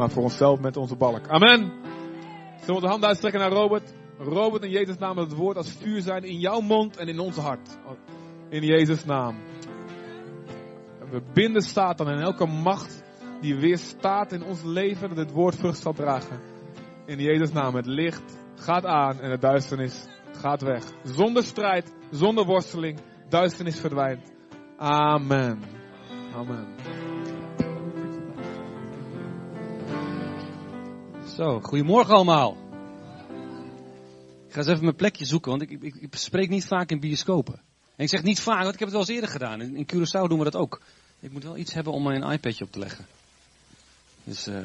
maar voor onszelf met onze balk. Amen. Zullen we de hand uitstrekken naar Robert? Robert, in Jezus' naam, dat het woord als vuur zijn in jouw mond en in ons hart. In Jezus' naam. We binden Satan en elke macht die weer staat in ons leven, dat het woord vrucht zal dragen. In Jezus' naam, het licht gaat aan en de duisternis gaat weg. Zonder strijd, zonder worsteling, duisternis verdwijnt. Amen. Amen. Zo, goedemorgen allemaal. Ik ga eens even mijn plekje zoeken, want ik, ik, spreek niet vaak in bioscopen. En ik zeg niet vaak, want ik heb het wel eens eerder gedaan. In, in Curaçao doen we dat ook. Ik moet wel iets hebben om mijn iPadje op te leggen. Dus, eh.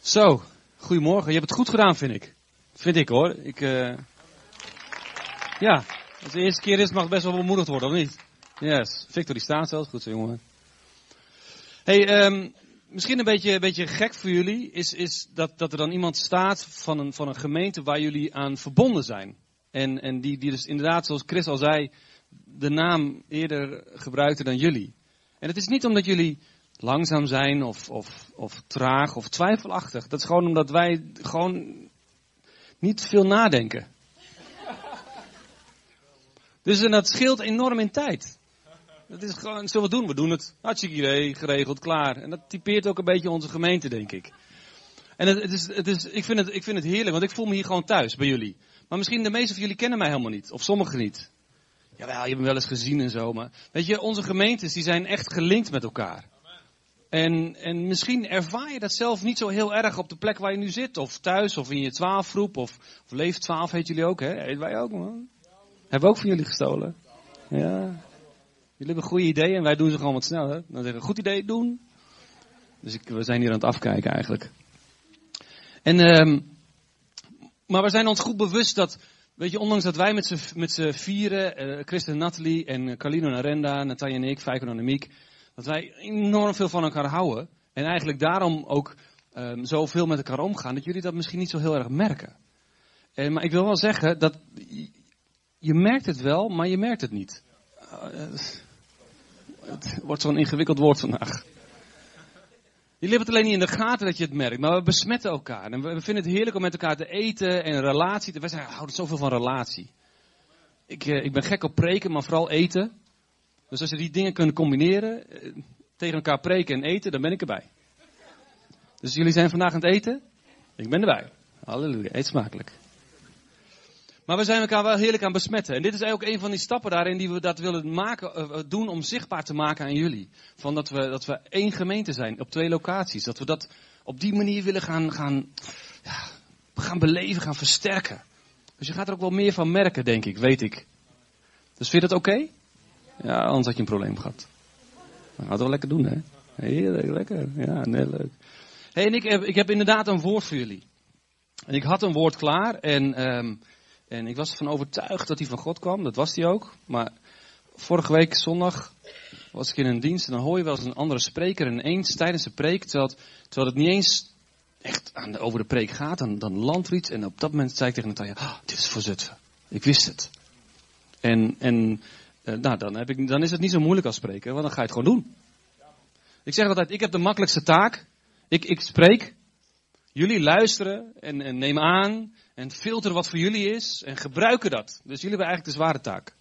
Zo, goedemorgen. Je hebt het goed gedaan, vind ik. Vind ik hoor. Ik, eh. Ja, als het de eerste keer is, mag het best wel bemoedigd worden, of niet? Yes. Victor die staat zelfs. Goed zo, jongen. Hey, um, misschien een beetje, een beetje gek voor jullie is, is dat, dat er dan iemand staat van een, van een gemeente waar jullie aan verbonden zijn. En, en die, die dus inderdaad, zoals Chris al zei, de naam eerder gebruikte dan jullie. En het is niet omdat jullie langzaam zijn of, of, of traag of twijfelachtig. Dat is gewoon omdat wij gewoon niet veel nadenken. Dus dat scheelt enorm in tijd. Dat is gewoon, zullen we doen? We doen het. Hartstikke idee, geregeld, klaar. En dat typeert ook een beetje onze gemeente, denk ik. En het, is, het is, ik, vind het, ik vind het heerlijk, want ik voel me hier gewoon thuis bij jullie. Maar misschien de meeste van jullie kennen mij helemaal niet. Of sommigen niet. Jawel, je hebt me wel eens gezien en zo. Maar weet je, onze gemeentes die zijn echt gelinkt met elkaar. En, en misschien ervaar je dat zelf niet zo heel erg op de plek waar je nu zit. Of thuis, of in je twaalfgroep. Of, of Leef 12 heet jullie ook, hè? Heet wij ook, man. Hebben we ook van jullie gestolen. Ja. Jullie hebben goede ideeën en wij doen ze gewoon wat sneller. Dan zeggen we, goed idee, doen. Dus ik, we zijn hier aan het afkijken eigenlijk. En, um, maar we zijn ons goed bewust dat, weet je, ondanks dat wij met z'n vieren, uh, Christen en Nathalie en Carlino en Arenda, Natalia en ik, Feiko en Annemiek, dat wij enorm veel van elkaar houden. En eigenlijk daarom ook um, zoveel met elkaar omgaan, dat jullie dat misschien niet zo heel erg merken. En, maar ik wil wel zeggen dat je merkt het wel, maar je merkt het niet. Uh, het wordt zo'n ingewikkeld woord vandaag. Jullie hebben het alleen niet in de gaten dat je het merkt, maar we besmetten elkaar. En we vinden het heerlijk om met elkaar te eten en relatie te... Wij zijn, houden zoveel van relatie. Ik, uh, ik ben gek op preken, maar vooral eten. Dus als je die dingen kunt combineren, uh, tegen elkaar preken en eten, dan ben ik erbij. Dus jullie zijn vandaag aan het eten? Ik ben erbij. Halleluja, eet smakelijk. Maar we zijn elkaar wel heerlijk aan besmetten. En dit is ook een van die stappen daarin die we dat willen maken, uh, doen om zichtbaar te maken aan jullie. Van dat we, dat we één gemeente zijn op twee locaties. Dat we dat op die manier willen gaan, gaan, ja, gaan beleven, gaan versterken. Dus je gaat er ook wel meer van merken, denk ik, weet ik. Dus vind je dat oké? Ja, anders had je een probleem gehad. Dan gaan we wel lekker doen, hè? Heerlijk, lekker. Ja, nee, leuk. hey, en ik heb, ik heb inderdaad een woord voor jullie. En ik had een woord klaar en... Um, en ik was ervan overtuigd dat hij van God kwam. Dat was hij ook. Maar vorige week zondag was ik in een dienst en dan hoor je wel eens een andere spreker ineens tijdens de preek, terwijl het, terwijl het niet eens echt aan de, over de preek gaat, dan, dan landt er iets. En op dat moment zei ik tegen Natalia, oh, dit is voor Zutphen. Ik wist het. En, en uh, nou, dan, heb ik, dan is het niet zo moeilijk als spreken, want dan ga je het gewoon doen. Ik zeg altijd, ik heb de makkelijkste taak. Ik, ik spreek. Jullie luisteren en, en nemen aan en filteren wat voor jullie is en gebruiken dat. Dus jullie hebben eigenlijk de zware taak.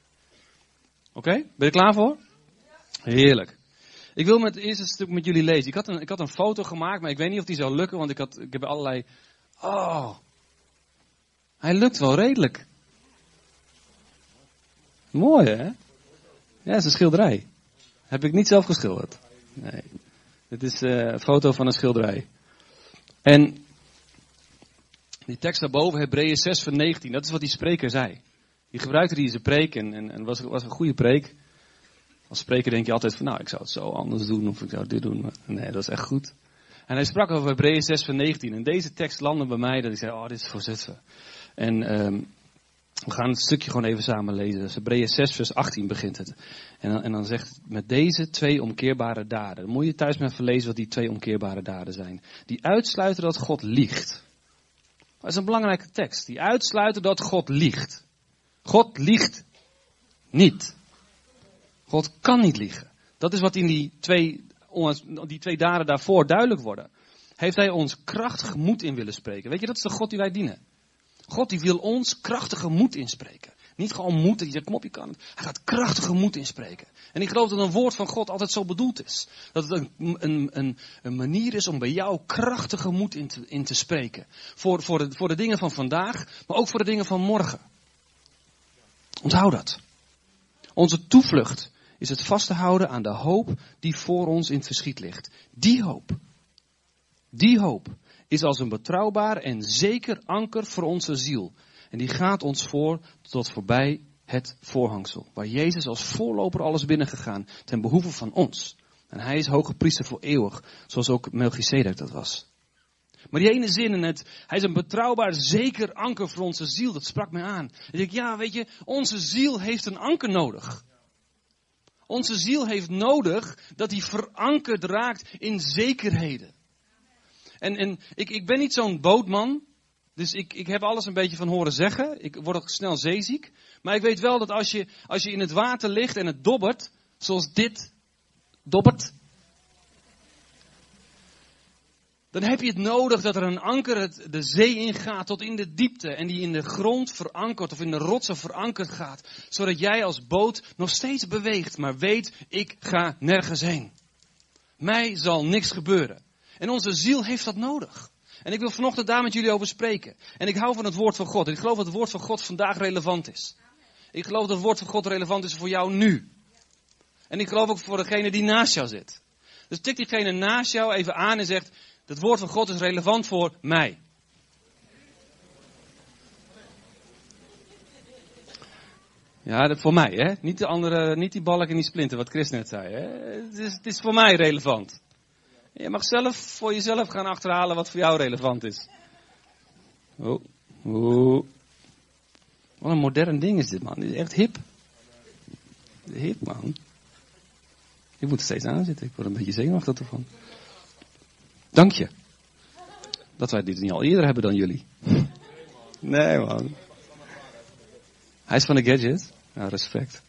Oké, ben je klaar voor? Heerlijk. Ik wil met het eerste stuk met jullie lezen. Ik had, een, ik had een foto gemaakt, maar ik weet niet of die zou lukken, want ik, had, ik heb allerlei. Oh, hij lukt wel redelijk. Mooi hè? Ja, het is een schilderij. Heb ik niet zelf geschilderd. Nee. Dit is uh, een foto van een schilderij. En die tekst daarboven, Hebreeën 6 van 19, dat is wat die spreker zei. Die gebruikte die in zijn preek en, en, was, was een goede preek. Als spreker denk je altijd van, nou, ik zou het zo anders doen of ik zou dit doen. Maar nee, dat is echt goed. En hij sprak over Hebreeën 6 van 19. En deze tekst landde bij mij dat ik zei, oh, dit is voor. En um, we gaan het stukje gewoon even samen lezen. Dus Hebreeën 6 vers 18 begint het. En dan, en dan zegt het, met deze twee omkeerbare daden. Dan moet je thuis maar even lezen wat die twee omkeerbare daden zijn. Die uitsluiten dat God liegt. Dat is een belangrijke tekst. Die uitsluiten dat God liegt. God liegt niet. God kan niet liegen. Dat is wat in die twee, die twee daden daarvoor duidelijk worden. heeft hij ons krachtige moed in willen spreken. Weet je, dat is de God die wij dienen. God die wil ons krachtige moed inspreken. Niet gewoon moed dat je zegt, kom op, je kan. Hij gaat krachtige moed inspreken. En ik geloof dat een woord van God altijd zo bedoeld is. Dat het een, een, een, een manier is om bij jou krachtige moed in te, in te spreken. Voor, voor, de, voor de dingen van vandaag, maar ook voor de dingen van morgen. Onthoud dat. Onze toevlucht is het vast te houden aan de hoop die voor ons in het verschiet ligt. Die hoop. Die hoop is als een betrouwbaar en zeker anker voor onze ziel. En die gaat ons voor tot voorbij het voorhangsel. Waar Jezus als voorloper alles binnengegaan ten behoeve van ons. En hij is hoge priester voor eeuwig, zoals ook Melchizedek dat was. Maar die ene zin in het, hij is een betrouwbaar, zeker anker voor onze ziel, dat sprak mij aan. En ik ja, weet je, onze ziel heeft een anker nodig. Onze ziel heeft nodig dat hij verankerd raakt in zekerheden. En, en ik, ik ben niet zo'n bootman, dus ik, ik heb alles een beetje van horen zeggen. Ik word ook snel zeeziek. Maar ik weet wel dat als je, als je in het water ligt en het dobbert, zoals dit dobbert, dan heb je het nodig dat er een anker de zee ingaat tot in de diepte en die in de grond verankert of in de rotsen verankerd gaat, zodat jij als boot nog steeds beweegt, maar weet, ik ga nergens heen. Mij zal niks gebeuren. En onze ziel heeft dat nodig. En ik wil vanochtend daar met jullie over spreken. En ik hou van het woord van God. En ik geloof dat het woord van God vandaag relevant is. Ik geloof dat het woord van God relevant is voor jou nu. En ik geloof ook voor degene die naast jou zit. Dus tik diegene naast jou even aan en zegt, het woord van God is relevant voor mij. Ja, dat voor mij, hè? Niet, de andere, niet die balk en die splinter, wat Chris net zei. Hè? Het, is, het is voor mij relevant. Je mag zelf voor jezelf gaan achterhalen wat voor jou relevant is. Oh, oh. Wat een modern ding is dit, man. Dit is echt hip. Hip, man. Ik moet er steeds aan zitten. Ik word een beetje zenuwachtig ervan. Dank je. Dat wij dit niet al eerder hebben dan jullie. Nee, man. Hij is van de gadget. Ja, respect.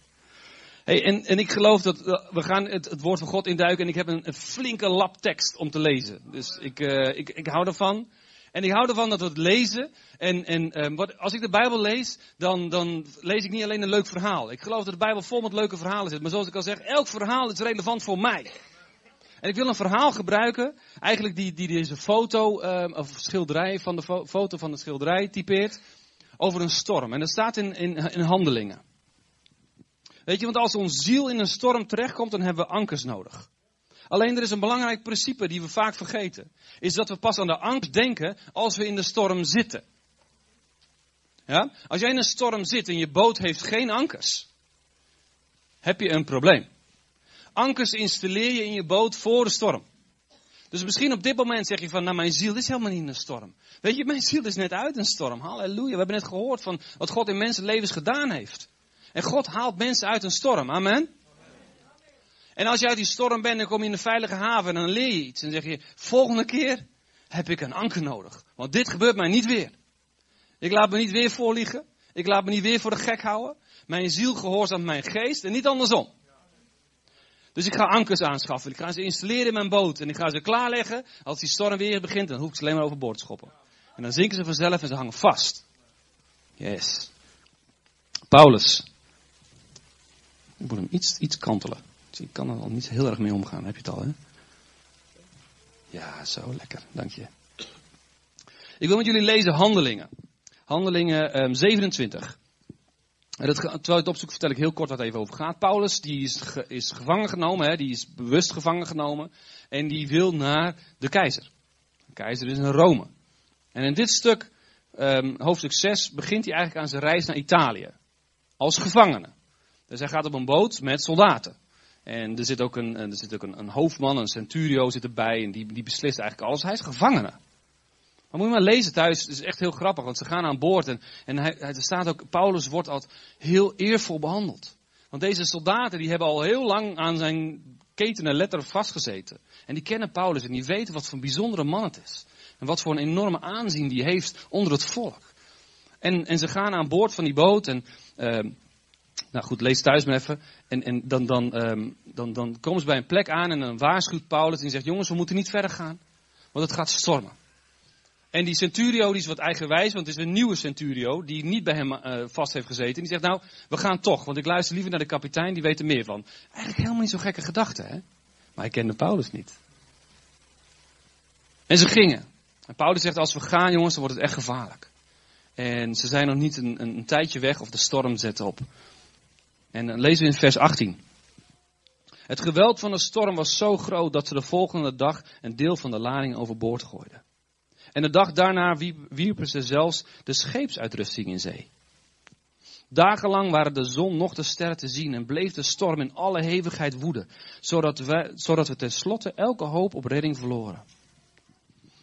En, en ik geloof dat we gaan het, het woord van God induiken en ik heb een, een flinke lap tekst om te lezen. Dus ik, uh, ik, ik hou ervan. En ik hou ervan dat we het lezen. En, en um, wat, als ik de Bijbel lees, dan, dan lees ik niet alleen een leuk verhaal. Ik geloof dat de Bijbel vol met leuke verhalen zit. Maar zoals ik al zeg, elk verhaal is relevant voor mij. En ik wil een verhaal gebruiken, eigenlijk die, die deze foto, um, of schilderij van de fo foto van de schilderij typeert, over een storm. En dat staat in, in, in handelingen. Weet je, want als onze ziel in een storm terechtkomt, dan hebben we ankers nodig. Alleen er is een belangrijk principe die we vaak vergeten. Is dat we pas aan de angst denken als we in de storm zitten. Ja? Als jij in een storm zit en je boot heeft geen ankers, heb je een probleem. Ankers installeer je in je boot voor de storm. Dus misschien op dit moment zeg je van, nou mijn ziel is helemaal niet in een storm. Weet je, mijn ziel is net uit een storm. Halleluja. We hebben net gehoord van wat God in mensenlevens gedaan heeft. En God haalt mensen uit een storm. Amen. En als je uit die storm bent, dan kom je in een veilige haven en dan leer je iets. En dan zeg je, volgende keer heb ik een anker nodig. Want dit gebeurt mij niet weer. Ik laat me niet weer voorliegen. Ik laat me niet weer voor de gek houden. Mijn ziel gehoorzaamt mijn geest en niet andersom. Dus ik ga ankers aanschaffen. Ik ga ze installeren in mijn boot. En ik ga ze klaarleggen. Als die storm weer begint, dan hoef ik ze alleen maar overboord te schoppen. En dan zinken ze vanzelf en ze hangen vast. Yes. Paulus. Ik moet hem iets, iets kantelen. Ik kan er al niet heel erg mee omgaan. Heb je het al, hè? Ja, zo lekker. Dank je. Ik wil met jullie lezen Handelingen. Handelingen um, 27. En dat, terwijl ik het opzoek, vertel ik heel kort wat even over gaat. Paulus die is, is gevangen genomen, hè, die is bewust gevangen genomen. En die wil naar de keizer. De keizer is in Rome. En in dit stuk, um, hoofdstuk 6, begint hij eigenlijk aan zijn reis naar Italië. Als gevangene. Dus hij gaat op een boot met soldaten. En er zit ook een, er zit ook een, een hoofdman, een centurio zit erbij. En die, die beslist eigenlijk alles. Hij is gevangene. Maar moet je maar lezen thuis, het is echt heel grappig, want ze gaan aan boord en, hij, er staat ook, Paulus wordt al heel eervol behandeld. Want deze soldaten die hebben al heel lang aan zijn ketenen letter vastgezeten. En die kennen Paulus en die weten wat voor een bijzondere man het is. En wat voor een enorme aanzien die heeft onder het volk. En, en ze gaan aan boord van die boot en, uh, nou goed, lees thuis maar even. En, en dan, dan, um, dan, dan komen ze bij een plek aan en dan waarschuwt Paulus en zegt, jongens, we moeten niet verder gaan. Want het gaat stormen. En die centurio die is wat eigenwijs, want het is een nieuwe centurio die niet bij hem uh, vast heeft gezeten. En die zegt, nou, we gaan toch, want ik luister liever naar de kapitein, die weet er meer van. Eigenlijk helemaal niet zo'n gekke gedachte, hè? Maar hij kende Paulus niet. En ze gingen. En Paulus zegt, als we gaan jongens, dan wordt het echt gevaarlijk. En ze zijn nog niet een, een tijdje weg of de storm zet op. En lezen we in vers 18. Het geweld van de storm was zo groot dat ze de volgende dag een deel van de lading overboord gooiden. En de dag daarna wierpen ze zelfs de scheepsuitrusting in zee. Dagenlang waren de zon nog de sterren te zien en bleef de storm in alle hevigheid woeden, zodat we, zodat we tenslotte elke hoop op redding verloren.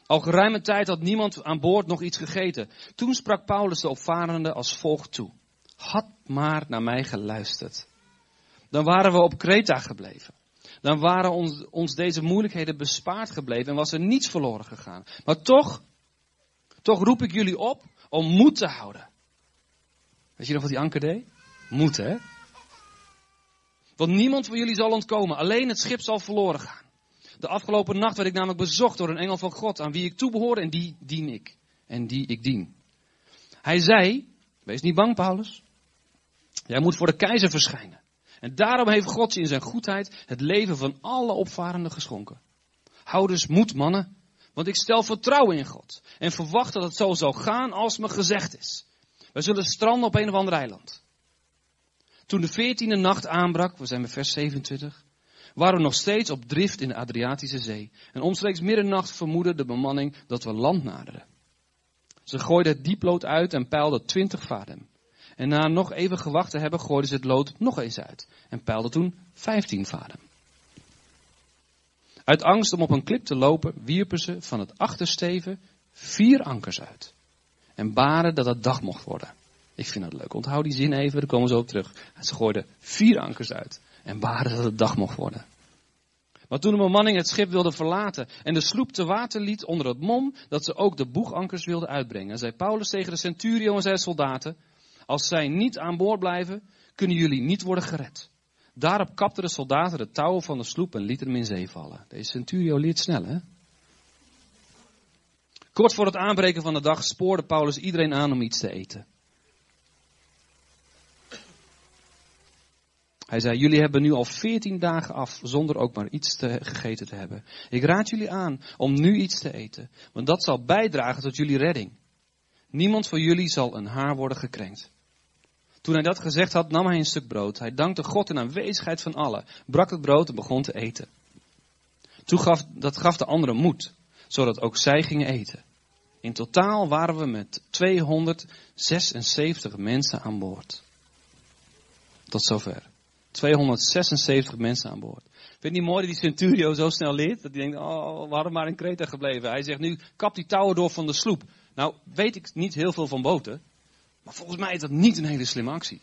Al geruime tijd had niemand aan boord nog iets gegeten. Toen sprak Paulus de opvarenden als volgt toe. Had maar naar mij geluisterd. Dan waren we op Kreta gebleven. Dan waren ons, ons deze moeilijkheden bespaard gebleven en was er niets verloren gegaan. Maar toch, toch roep ik jullie op om moed te houden. Weet je nog wat die anker deed? Moed, hè? Want niemand van jullie zal ontkomen. Alleen het schip zal verloren gaan. De afgelopen nacht werd ik namelijk bezocht door een engel van God, aan wie ik toebehoor en die dien ik. En die ik dien. Hij zei, wees niet bang Paulus. Jij moet voor de keizer verschijnen. En daarom heeft God in zijn goedheid het leven van alle opvarenden geschonken. Hou dus moed mannen, want ik stel vertrouwen in God. En verwacht dat het zo zal gaan als me gezegd is. We zullen stranden op een of ander eiland. Toen de veertiende nacht aanbrak, we zijn bij vers 27, waren we nog steeds op drift in de Adriatische Zee. En omstreeks middernacht vermoedde de bemanning dat we land naderden. Ze gooiden het dieplood uit en peilden twintig vaden. En na nog even gewacht te hebben, gooiden ze het lood nog eens uit. En peilden toen vijftien vaden. Uit angst om op een klip te lopen, wierpen ze van het achtersteven vier ankers uit. En baren dat het dag mocht worden. Ik vind dat leuk. Onthoud die zin even, daar komen ze op terug. Ze gooiden vier ankers uit en baren dat het dag mocht worden. Maar toen de bemanning het schip wilde verlaten en de sloep te water liet onder het mom dat ze ook de boegankers wilden uitbrengen, zei Paulus tegen de centurion en zijn soldaten, als zij niet aan boord blijven, kunnen jullie niet worden gered. Daarop kapten de soldaten de touwen van de sloep en lieten hem in zee vallen. Deze centurio leert snel, hè? Kort voor het aanbreken van de dag spoorde Paulus iedereen aan om iets te eten. Hij zei, jullie hebben nu al veertien dagen af zonder ook maar iets te, gegeten te hebben. Ik raad jullie aan om nu iets te eten, want dat zal bijdragen tot jullie redding. Niemand van jullie zal een haar worden gekrenkt. Toen hij dat gezegd had, nam hij een stuk brood. Hij dankte God in aanwezigheid van allen, brak het brood en begon te eten. Toen gaf, dat gaf de anderen moed, zodat ook zij gingen eten. In totaal waren we met 276 mensen aan boord. Tot zover. 276 mensen aan boord. Vind je niet mooi dat die Centurio zo snel leert? Dat hij denkt, oh, we hadden maar in Kreta gebleven. Hij zegt nu, kap die touwen door van de sloep. Nou, weet ik niet heel veel van boten. Maar volgens mij is dat niet een hele slimme actie.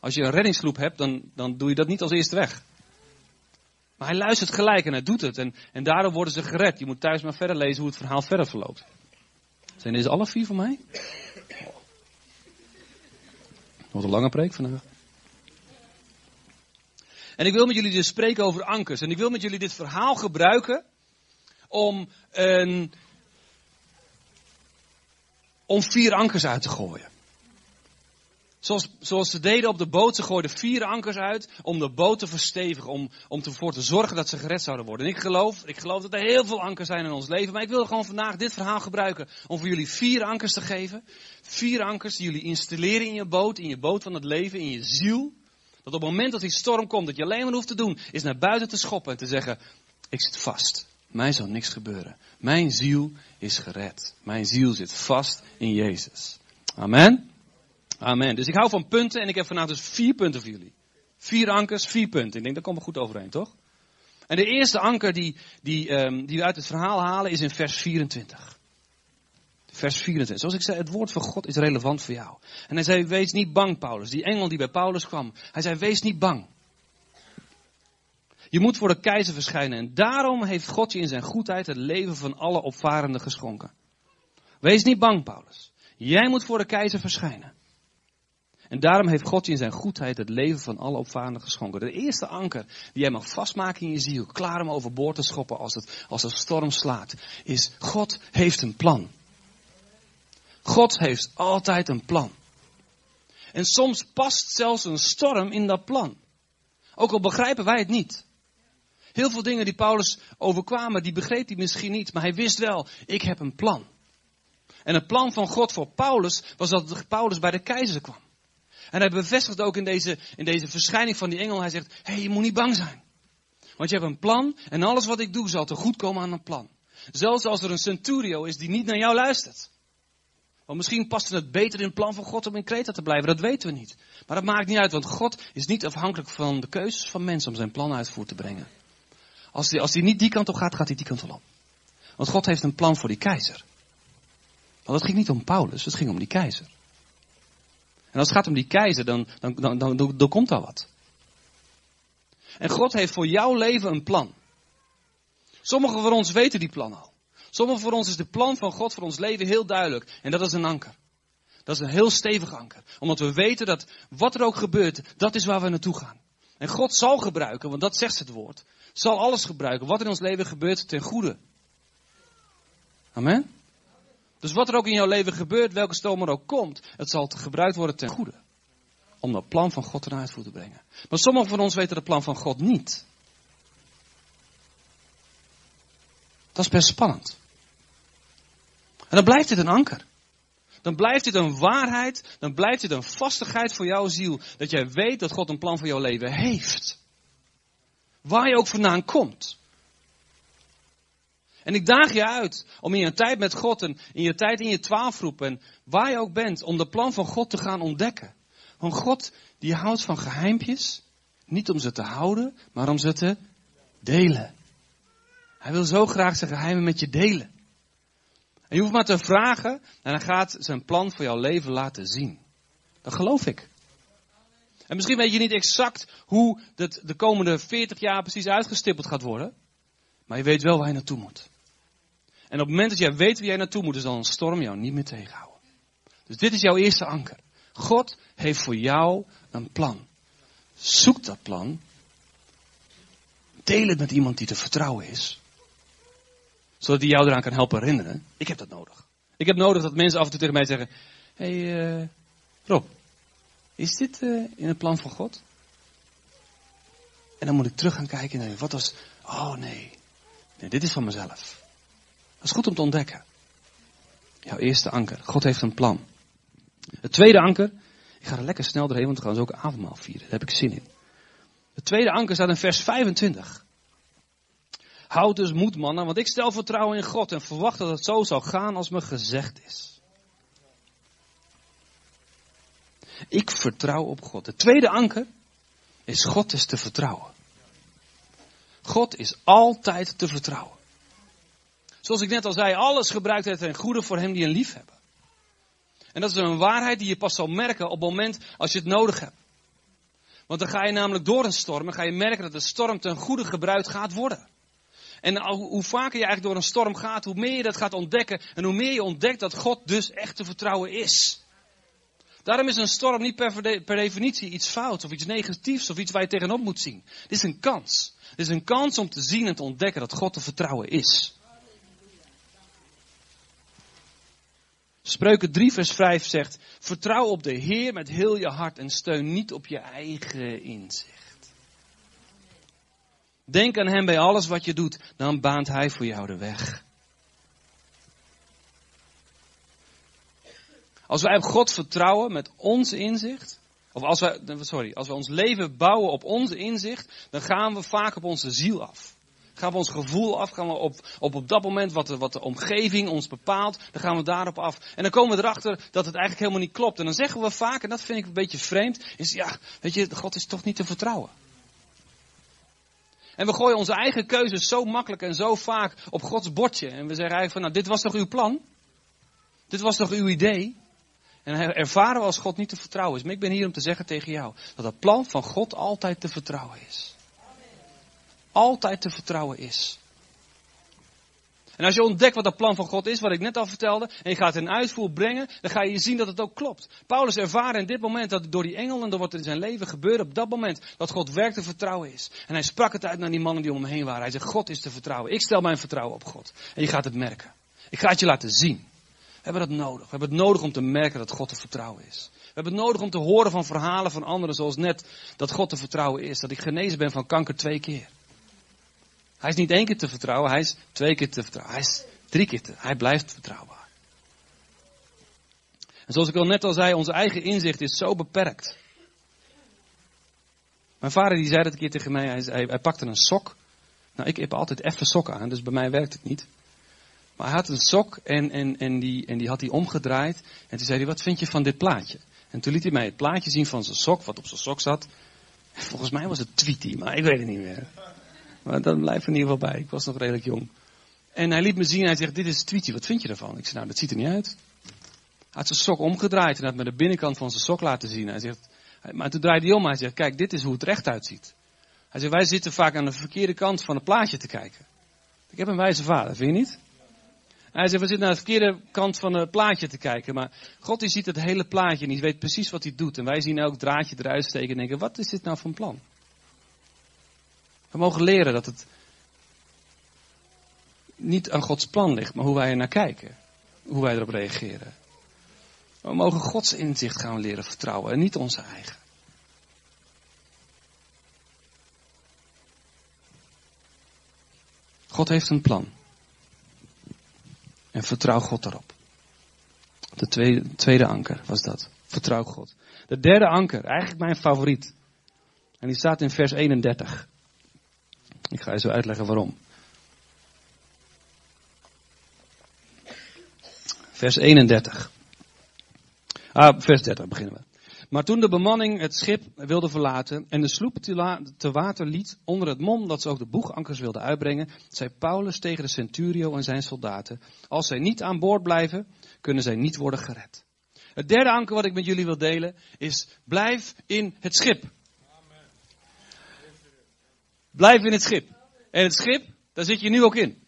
Als je een reddingssloep hebt, dan, dan doe je dat niet als eerste weg. Maar hij luistert gelijk en hij doet het. En, en daardoor worden ze gered. Je moet thuis maar verder lezen hoe het verhaal verder verloopt. Zijn deze alle vier van mij? Wat een lange preek vandaag. En ik wil met jullie dus spreken over ankers. En ik wil met jullie dit verhaal gebruiken om, een, om vier ankers uit te gooien. Zoals, ze deden op de boot, ze gooiden vier ankers uit om de boot te verstevigen, om, om ervoor te zorgen dat ze gered zouden worden. En ik geloof, ik geloof dat er heel veel ankers zijn in ons leven, maar ik wil gewoon vandaag dit verhaal gebruiken om voor jullie vier ankers te geven. Vier ankers die jullie installeren in je boot, in je boot van het leven, in je ziel. Dat op het moment dat die storm komt, dat je alleen maar hoeft te doen, is naar buiten te schoppen en te zeggen, ik zit vast. Mij zal niks gebeuren. Mijn ziel is gered. Mijn ziel zit vast in Jezus. Amen. Amen. Dus ik hou van punten en ik heb vanavond dus vier punten voor jullie. Vier ankers, vier punten. Ik denk, dat komt we goed overeen, toch? En de eerste anker die, die, um, die we uit het verhaal halen is in vers 24. Vers 24. Zoals ik zei, het woord van God is relevant voor jou. En hij zei, wees niet bang, Paulus. Die engel die bij Paulus kwam. Hij zei, wees niet bang. Je moet voor de keizer verschijnen. En daarom heeft God je in zijn goedheid het leven van alle opvarenden geschonken. Wees niet bang, Paulus. Jij moet voor de keizer verschijnen. En daarom heeft God in zijn goedheid het leven van alle opvarenden geschonken. De eerste anker die jij mag vastmaken in je ziel, klaar om overboord te schoppen als het, als storm slaat, is God heeft een plan. God heeft altijd een plan. En soms past zelfs een storm in dat plan. Ook al begrijpen wij het niet. Heel veel dingen die Paulus overkwamen, die begreep hij misschien niet, maar hij wist wel, ik heb een plan. En het plan van God voor Paulus was dat Paulus bij de keizer kwam. En hij bevestigt ook in deze, in deze verschijning van die engel, hij zegt, hé, hey, je moet niet bang zijn. Want je hebt een plan en alles wat ik doe zal te goed komen aan een plan. Zelfs als er een centurio is die niet naar jou luistert. Want misschien past het beter in het plan van God om in Kreta te blijven, dat weten we niet. Maar dat maakt niet uit, want God is niet afhankelijk van de keuzes van mensen om zijn plan uitvoer te brengen. Als hij, als niet die kant op gaat, gaat hij die kant op. Want God heeft een plan voor die keizer. Want het ging niet om Paulus, het ging om die keizer. En als het gaat om die keizer, dan, dan, dan, dan, dan komt daar wat. En God heeft voor jouw leven een plan. Sommigen van ons weten die plan al. Sommigen van ons is de plan van God voor ons leven heel duidelijk. En dat is een anker. Dat is een heel stevig anker. Omdat we weten dat wat er ook gebeurt, dat is waar we naartoe gaan. En God zal gebruiken, want dat zegt het woord, zal alles gebruiken wat in ons leven gebeurt ten goede. Amen. Dus wat er ook in jouw leven gebeurt, welke stoom er ook komt, het zal gebruikt worden ten goede. Om dat plan van God ten uitvoer te brengen. Maar sommigen van ons weten het plan van God niet. Dat is best spannend. En dan blijft dit een anker. Dan blijft dit een waarheid, dan blijft dit een vastigheid voor jouw ziel. Dat jij weet dat God een plan voor jouw leven heeft. Waar je ook vandaan komt. En ik daag je uit om in je tijd met God en in je tijd in je twaalfroep en waar je ook bent, om de plan van God te gaan ontdekken. Want God, die houdt van geheimpjes, niet om ze te houden, maar om ze te delen. Hij wil zo graag zijn geheimen met je delen. En je hoeft maar te vragen en hij gaat zijn plan voor jouw leven laten zien. Dat geloof ik. En misschien weet je niet exact hoe het de komende 40 jaar precies uitgestippeld gaat worden. Maar je weet wel waar je naartoe moet. En op het moment dat jij weet waar jij naartoe moet, zal een storm jou niet meer tegenhouden. Dus dit is jouw eerste anker. God heeft voor jou een plan. Zoek dat plan. Deel het met iemand die te vertrouwen is. Zodat hij jou eraan kan helpen herinneren. Ik heb dat nodig. Ik heb nodig dat mensen af en toe tegen mij zeggen: Hé hey, uh, Rob, is dit uh, in het plan van God? En dan moet ik terug gaan kijken en wat was. Oh nee, nee, dit is van mezelf. Dat is goed om te ontdekken. Jouw eerste anker. God heeft een plan. Het tweede anker. Ik ga er lekker snel doorheen, want we gaan zo ook avondmaal vieren. Daar heb ik zin in. Het tweede anker staat in vers 25. Houd dus moed, mannen, want ik stel vertrouwen in God en verwacht dat het zo zal gaan als me gezegd is. Ik vertrouw op God. Het tweede anker is God is te vertrouwen. God is altijd te vertrouwen. Zoals ik net al zei, alles gebruikt hij ten goede voor hem die een lief hebben. En dat is een waarheid die je pas zal merken op het moment als je het nodig hebt. Want dan ga je namelijk door een storm en ga je merken dat de storm ten goede gebruikt gaat worden. En hoe vaker je eigenlijk door een storm gaat, hoe meer je dat gaat ontdekken en hoe meer je ontdekt dat God dus echt te vertrouwen is. Daarom is een storm niet per, definitie iets fouts of iets negatiefs of iets waar je tegenop moet zien. Dit is een kans. Dit is een kans om te zien en te ontdekken dat God te vertrouwen is. Spreuken 3 vers 5 zegt, vertrouw op de Heer met heel je hart en steun niet op je eigen inzicht. Denk aan Hem bij alles wat je doet, dan baant Hij voor jou de weg. Als wij op God vertrouwen met ons inzicht, of als wij, sorry, als we ons leven bouwen op onze inzicht, dan gaan we vaak op onze ziel af. Gaan we ons gevoel af, gaan we op, op, op dat moment wat de, wat de omgeving ons bepaalt, dan gaan we daarop af. En dan komen we erachter dat het eigenlijk helemaal niet klopt. En dan zeggen we vaak, en dat vind ik een beetje vreemd, is ja, weet je, God is toch niet te vertrouwen. En we gooien onze eigen keuzes zo makkelijk en zo vaak op Gods bordje. En we zeggen eigenlijk van, nou, dit was toch uw plan? Dit was toch uw idee? En ervaren we als God niet te vertrouwen is. Maar ik ben hier om te zeggen tegen jou, dat het plan van God altijd te vertrouwen is altijd te vertrouwen is. En als je ontdekt wat dat plan van God is, wat ik net al vertelde, en je gaat het in uitvoer brengen, dan ga je zien dat het ook klopt. Paulus ervaren in dit moment dat door die engel en door wat er in zijn leven gebeurde, op dat moment dat God werk te vertrouwen is. En hij sprak het uit naar die mannen die om hem heen waren. Hij zegt, God is te vertrouwen. Ik stel mijn vertrouwen op God. En je gaat het merken. Ik ga het je laten zien. We hebben dat nodig. We hebben het nodig om te merken dat God te vertrouwen is. We hebben het nodig om te horen van verhalen van anderen, zoals net dat God te vertrouwen is. Dat ik genezen ben van kanker twee keer. Hij is niet één keer te vertrouwen, hij is twee keer te vertrouwen. Hij is drie keer te, hij blijft vertrouwbaar. En zoals ik al net al zei, onze eigen inzicht is zo beperkt. Mijn vader die zei dat een keer tegen mij, hij, hij, hij pakte een sok. Nou, ik heb altijd even sokken aan, dus bij mij werkt het niet. Maar hij had een sok en, en, en, die, en die had hij omgedraaid. En toen zei hij, wat vind je van dit plaatje? En toen liet hij mij het plaatje zien van zijn sok, wat op zijn sok zat. Volgens mij was het Tweety, maar ik weet het niet meer. Maar dat blijft in ieder geval bij. Ik was nog redelijk jong. En hij liet me zien, hij zegt, dit is Tweety, wat vind je ervan? Ik zei, nou, dat ziet er niet uit. Hij had zijn sok omgedraaid en had me de binnenkant van zijn sok laten zien. Hij zegt, maar toen draaide hij om, hij zegt, kijk, dit is hoe het recht uitziet. Hij zegt, wij zitten vaak aan de verkeerde kant van het plaatje te kijken. Ik heb een wijze vader, vind je niet? Hij zegt, we zitten naar de verkeerde kant van het plaatje te kijken. Maar God die ziet het hele plaatje en die weet precies wat hij doet. En wij zien elk draadje eruit steken en denken, wat is dit nou een plan? We mogen leren dat het niet aan Gods plan ligt, maar hoe wij er naar kijken. Hoe wij erop reageren. We mogen Gods inzicht gaan leren vertrouwen en niet onze eigen. God heeft een plan. En vertrouw God daarop. De tweede, tweede anker was dat. Vertrouw God. De derde anker, eigenlijk mijn favoriet. En die staat in vers 31. Ik ga je zo uitleggen waarom. Vers 31. Ah, vers 30 beginnen we. Maar toen de bemanning het schip wilde verlaten en de sloep te water liet onder het mom dat ze ook de boegankers wilden uitbrengen, zei Paulus tegen de centurio en zijn soldaten, als zij niet aan boord blijven, kunnen zij niet worden gered. Het derde anker wat ik met jullie wil delen is, blijf in het schip. Blijf in het schip. En het schip, daar zit je nu ook in.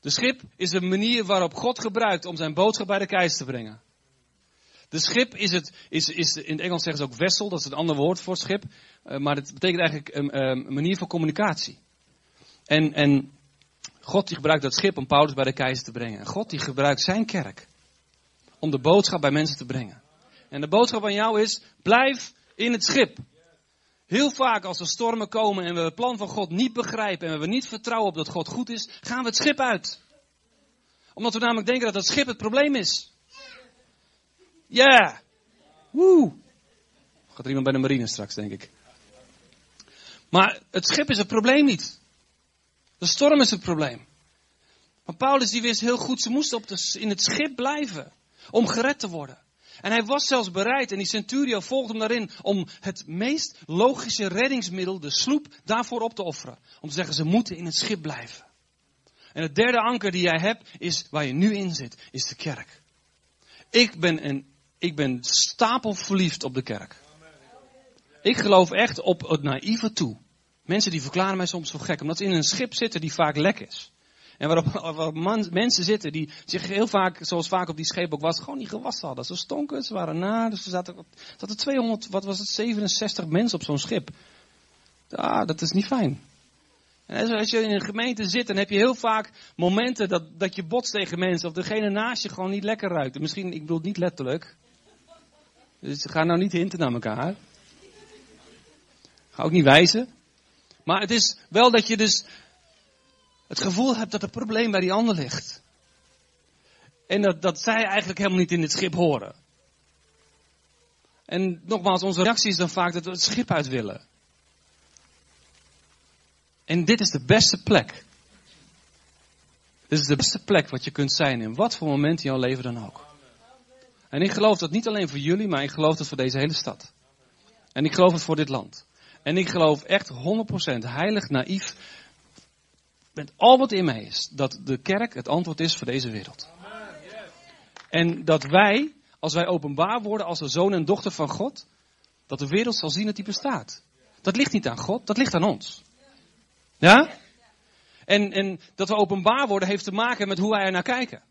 De schip is een manier waarop God gebruikt om zijn boodschap bij de keizer te brengen. De schip is het, is, is, in het Engels zeggen ze ook vessel, dat is een ander woord voor schip. Uh, maar het betekent eigenlijk een, manier van communicatie. En, en God die gebruikt dat schip om Paulus bij de keizer te brengen. En God die gebruikt zijn kerk om de boodschap bij mensen te brengen. En de boodschap aan jou is, blijf in het schip. Heel vaak als er stormen komen en we het plan van God niet begrijpen en we niet vertrouwen op dat God goed is, gaan we het schip uit. Omdat we namelijk denken dat het schip het probleem is. Ja. Yeah. Woe. Gaat er iemand bij de marine straks, denk ik. Maar het schip is het probleem niet. De storm is het probleem. Maar Paulus die wist heel goed, ze moesten op de, in het schip blijven. Om gered te worden. En hij was zelfs bereid, en die centurio volgde hem daarin, om het meest logische reddingsmiddel, de sloep, daarvoor op te offeren. Om te zeggen, ze moeten in het schip blijven. En het derde anker die jij hebt, is waar je nu in zit, is de kerk. Ik ben, een, ik ben stapelverliefd op de kerk. Ik geloof echt op het naïeve toe. Mensen die verklaren mij soms voor gek, omdat ze in een schip zitten die vaak lek is. En waarop, waarop mensen zitten die zich heel vaak, zoals vaak op die scheep ook was, gewoon niet gewassen hadden. Ze stonken, ze waren na, dus er zaten, zaten 200, wat was het, 67 mensen op zo'n schip. Ah, dat is niet fijn. En als je in een gemeente zit, dan heb je heel vaak momenten dat, dat je botst tegen mensen. Of degene naast je gewoon niet lekker ruikt. Misschien, ik bedoel niet letterlijk. Dus ga nou niet hinten naar elkaar. Ga ook niet wijzen. Maar het is wel dat je dus het gevoel hebt dat het probleem bij die ander ligt. En dat, dat zij eigenlijk helemaal niet in dit schip horen. En nogmaals, onze reactie is dan vaak dat we het schip uit willen. En dit is de beste plek. Dit is de beste plek wat je kunt zijn in wat voor moment in jouw leven dan ook. En ik geloof dat niet alleen voor jullie, maar ik geloof dat voor deze hele stad. En ik geloof het voor dit land. En ik geloof echt 100% heilig, naïef, met al wat in mij is, dat de kerk het antwoord is voor deze wereld. En dat wij, als wij openbaar worden als de zoon en dochter van God, dat de wereld zal zien dat die bestaat. Dat ligt niet aan God, dat ligt aan ons. Ja? En, en dat we openbaar worden heeft te maken met hoe wij er naar kijken.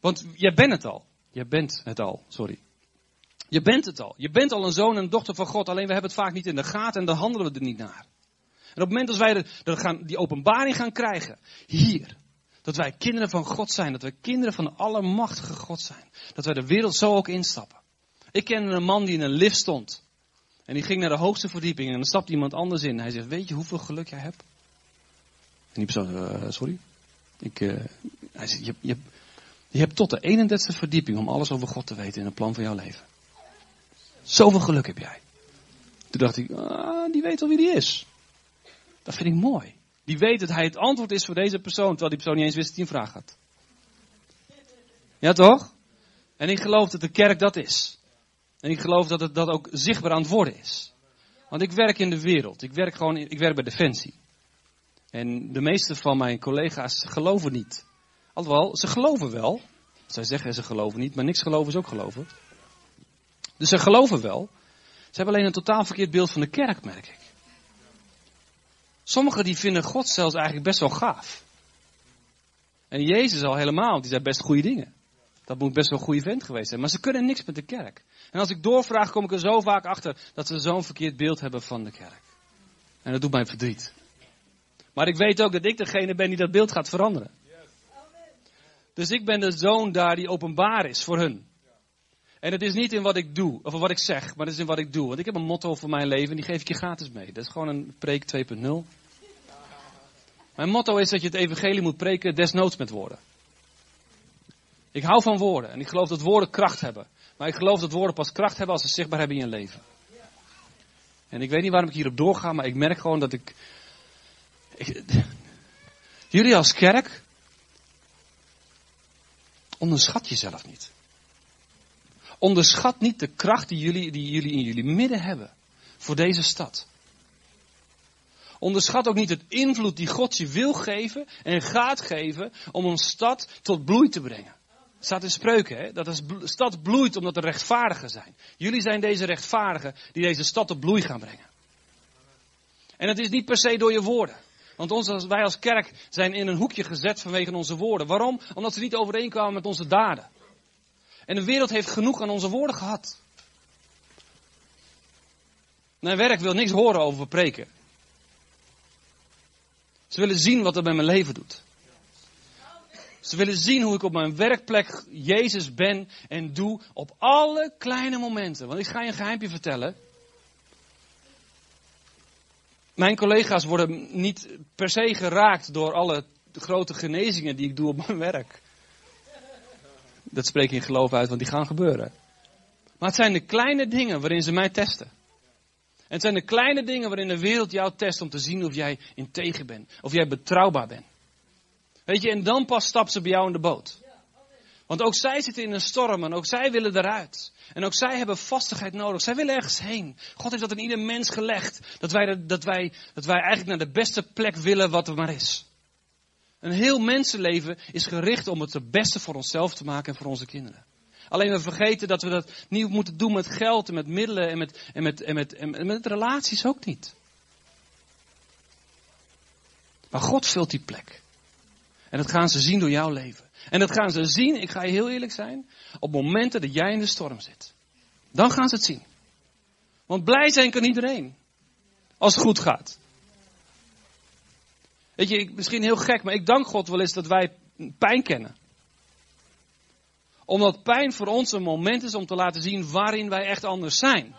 Want jij bent het al. Je bent het al, sorry. Je bent het al. Je bent al een zoon en dochter van God. Alleen we hebben het vaak niet in de gaten en dan handelen we er niet naar. Op het moment dat wij de, gaan, die openbaring gaan krijgen, hier, dat wij kinderen van God zijn, dat wij kinderen van de Allermachtige God zijn, dat wij de wereld zo ook instappen. Ik ken een man die in een lift stond. En die ging naar de hoogste verdieping en dan stapte iemand anders in. Hij zegt, weet je hoeveel geluk jij hebt? En die persoon, uh, sorry? Ik, uh, hij zegt, je, je, je hebt tot de 31ste verdieping om alles over God te weten in het plan van jouw leven. Zoveel geluk heb jij. Toen dacht ik, ah, die weet al wie die is. Dat vind ik mooi. Die weet dat hij het antwoord is voor deze persoon, terwijl die persoon niet eens wist dat hij een vraag had. Ja toch? En ik geloof dat de kerk dat is. En ik geloof dat het dat ook zichtbaar aan het worden is. Want ik werk in de wereld. Ik werk gewoon, ik werk bij Defensie. En de meeste van mijn collega's geloven niet. Alhoewel, ze geloven wel. Zij zeggen ze geloven niet, maar niks geloven is ook geloven. Dus ze geloven wel. Ze hebben alleen een totaal verkeerd beeld van de kerk, merk ik. Sommigen die vinden God zelfs eigenlijk best wel gaaf. En Jezus al helemaal, die zei best goede dingen. Dat moet best wel een goede vent geweest zijn. Maar ze kunnen niks met de kerk. En als ik doorvraag, kom ik er zo vaak achter dat ze zo'n verkeerd beeld hebben van de kerk. En dat doet mij verdriet. Maar ik weet ook dat ik degene ben die dat beeld gaat veranderen. Dus ik ben de zoon daar die openbaar is voor hun. En het is niet in wat ik doe, of wat ik zeg, maar het is in wat ik doe. Want ik heb een motto voor mijn leven en die geef ik je gratis mee. Dat is gewoon een preek 2.0. Mijn motto is dat je het evangelie moet preken desnoods met woorden. Ik hou van woorden en ik geloof dat woorden kracht hebben. Maar ik geloof dat woorden pas kracht hebben als ze zichtbaar hebben in je leven. En ik weet niet waarom ik hierop doorga, maar ik merk gewoon dat ik, ik jullie als kerk onderschat jezelf niet. Onderschat niet de kracht die jullie, die jullie in jullie midden hebben voor deze stad. Onderschat ook niet het invloed die God je wil geven en gaat geven om een stad tot bloei te brengen. Het staat in spreuken, hè? dat de stad bloeit omdat er rechtvaardigen zijn. Jullie zijn deze rechtvaardigen die deze stad tot bloei gaan brengen. En het is niet per se door je woorden. Want ons, wij als kerk zijn in een hoekje gezet vanwege onze woorden. Waarom? Omdat ze niet overeenkwamen met onze daden. En de wereld heeft genoeg aan onze woorden gehad. Mijn werk wil niks horen over preken. Ze willen zien wat er bij mijn leven doet. Ze willen zien hoe ik op mijn werkplek Jezus ben en doe op alle kleine momenten. Want ik ga je een geheimpje vertellen. Mijn collega's worden niet per se geraakt door alle grote genezingen die ik doe op mijn werk. Dat spreek ik in geloof uit, want die gaan gebeuren. Maar het zijn de kleine dingen waarin ze mij testen. En het zijn de kleine dingen waarin de wereld jou test om te zien of jij integer bent. Of jij betrouwbaar bent. Weet je, en dan pas stappen ze bij jou in de boot. Want ook zij zitten in een storm en ook zij willen eruit. En ook zij hebben vastigheid nodig. Zij willen ergens heen. God heeft dat in ieder mens gelegd. Dat wij, dat wij, dat wij eigenlijk naar de beste plek willen wat er maar is. Een heel mensenleven is gericht om het het beste voor onszelf te maken en voor onze kinderen. Alleen we vergeten dat we dat niet moeten doen met geld en met middelen en met, en met, en met, en met relaties ook niet. Maar God vult die plek. En dat gaan ze zien door jouw leven. En dat gaan ze zien, ik ga je heel eerlijk zijn, op momenten dat jij in de storm zit. Dan gaan ze het zien. Want blij zijn kan iedereen. Als het goed gaat. Weet je, misschien heel gek, maar ik dank God wel eens dat wij pijn kennen. Omdat pijn voor ons een moment is om te laten zien waarin wij echt anders zijn.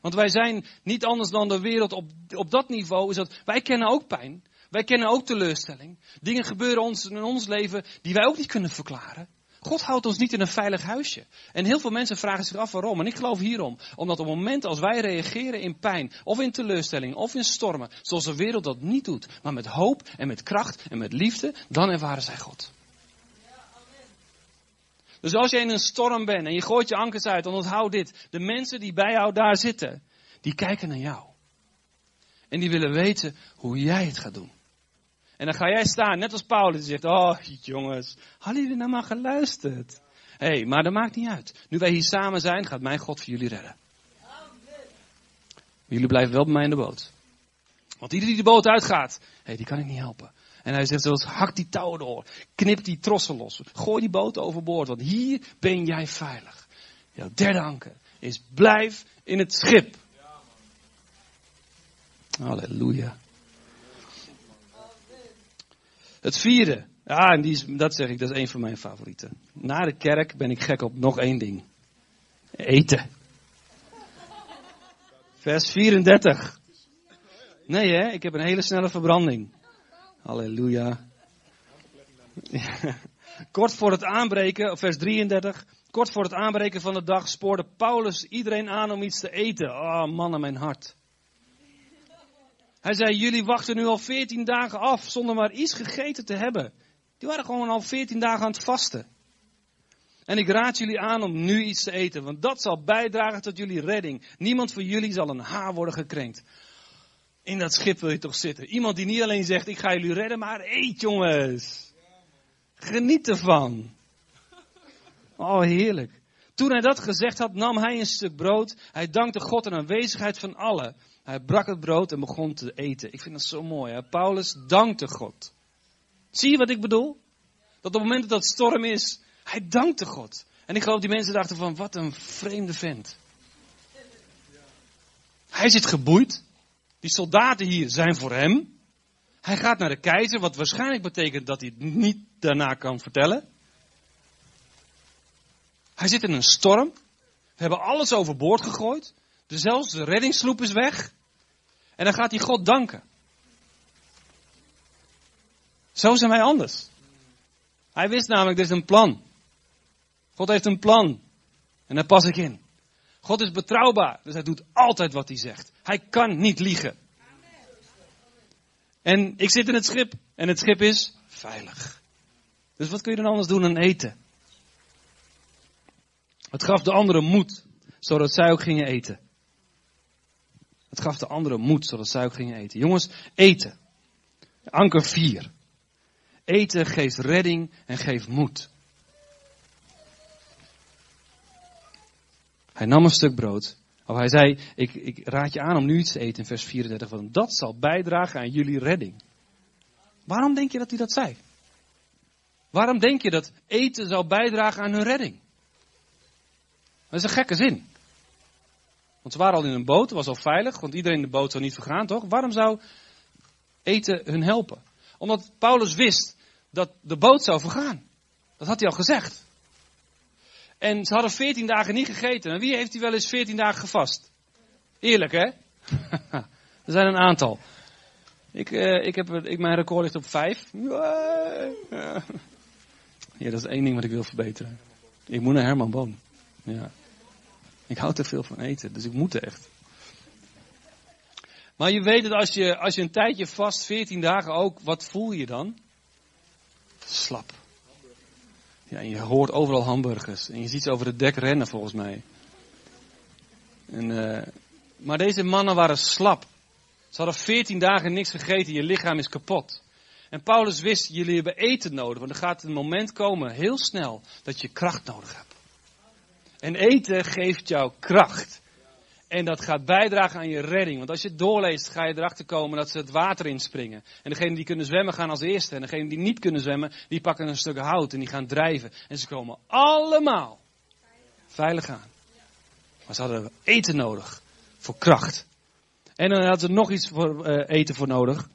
Want wij zijn niet anders dan de wereld op, op dat niveau. Is dat, wij kennen ook pijn. Wij kennen ook teleurstelling. Dingen gebeuren ons in ons leven die wij ook niet kunnen verklaren. God houdt ons niet in een veilig huisje. En heel veel mensen vragen zich af waarom. En ik geloof hierom. Omdat op het moment als wij reageren in pijn, of in teleurstelling, of in stormen, zoals de wereld dat niet doet, maar met hoop en met kracht en met liefde, dan ervaren zij God. Dus als je in een storm bent en je gooit je ankers uit, dan onthoud dit. De mensen die bij jou daar zitten, die kijken naar jou. En die willen weten hoe jij het gaat doen. En dan ga jij staan, net als Paulus, die zegt, oh jongens, hadden jullie nou maar geluisterd? Hé, hey, maar dat maakt niet uit. Nu wij hier samen zijn, gaat mijn God voor jullie redden. Jullie blijven wel bij mij in de boot. Want iedereen die de boot uitgaat, hey, die kan ik niet helpen. En hij zegt zoals, hak die touwen door. Knip die trossen los. Gooi die boot overboord, want hier ben jij veilig. Jouw derde anker is blijf in het schip. Halleluja. Het vierde. Ja, en die dat zeg ik, dat is een van mijn favorieten. Na de kerk ben ik gek op nog één ding. Eten. Vers 34. Nee hè, ik heb een hele snelle verbranding. Halleluja. Kort voor het aanbreken, vers 33. Kort voor het aanbreken van de dag spoorde Paulus iedereen aan om iets te eten. Oh man mijn hart. Hij zei, jullie wachten nu al 14 dagen af zonder maar iets gegeten te hebben. Die waren gewoon al 14 dagen aan het vasten. En ik raad jullie aan om nu iets te eten, want dat zal bijdragen tot jullie redding. Niemand van jullie zal een haar worden gekrenkt. In dat schip wil je toch zitten. Iemand die niet alleen zegt, ik ga jullie redden, maar eet jongens. Geniet ervan. Oh, heerlijk. Toen hij dat gezegd had, nam hij een stuk brood. Hij dankte God in aanwezigheid van allen. Hij brak het brood en begon te eten. Ik vind dat zo mooi. Hè? Paulus dankte God. Zie je wat ik bedoel? Dat op het moment dat het storm is, hij dankte God. En ik geloof die mensen dachten van, wat een vreemde vent. Hij zit geboeid. Die soldaten hier zijn voor hem. Hij gaat naar de keizer, wat waarschijnlijk betekent dat hij het niet daarna kan vertellen. Hij zit in een storm. We hebben alles overboord gegooid. Dus zelfs de reddingssloep is weg. En dan gaat hij God danken. Zo zijn wij anders. Hij wist namelijk, er is een plan. God heeft een plan. En daar pas ik in. God is betrouwbaar, dus hij doet altijd wat hij zegt. Hij kan niet liegen. En ik zit in het schip en het schip is veilig. Dus wat kun je dan anders doen dan eten? Het gaf de anderen moed, zodat zij ook gingen eten. Het gaf de anderen moed, zodat zij ook gingen eten. Jongens, eten. Anker 4. Eten geeft redding en geeft moed. Hij nam een stuk brood. Of hij zei, ik, ik raad je aan om nu iets te eten in vers 34. Want dat zal bijdragen aan jullie redding. Waarom denk je dat hij dat zei? Waarom denk je dat eten zou bijdragen aan hun redding? Dat is een gekke zin. Want ze waren al in een boot, het was al veilig, want iedereen in de boot zou niet vergaan, toch? Waarom zou eten hun helpen? Omdat Paulus wist dat de boot zou vergaan. Dat had hij al gezegd. En ze hadden veertien dagen niet gegeten. En wie heeft hij wel eens veertien dagen gevast? Eerlijk, hè? er zijn een aantal. Ik, uh, ik heb, ik, mijn record ligt op vijf. Ja, dat is één ding wat ik wil verbeteren. Ik moet naar Herman Boom. Ja. Ik hou te veel van eten, dus ik moet echt. Maar je weet dat als je, als je een tijdje vast, 14 dagen ook, wat voel je dan? Slap. Ja, en je hoort overal hamburgers. En je ziet ze over het dek rennen volgens mij. En, uh, maar deze mannen waren slap. Ze hadden 14 dagen niks gegeten, je lichaam is kapot. En Paulus wist, jullie hebben eten nodig, want er gaat een moment komen, heel snel, dat je kracht nodig hebt. En eten geeft jou kracht. En dat gaat bijdragen aan je redding. Want als je het doorleest, ga je erachter komen dat ze het water inspringen. En degenen die kunnen zwemmen gaan als eerste. En degenen die niet kunnen zwemmen, die pakken een stuk hout en die gaan drijven. En ze komen allemaal veilig aan. Maar ze hadden eten nodig voor kracht. En dan hadden ze nog iets voor uh, eten voor nodig.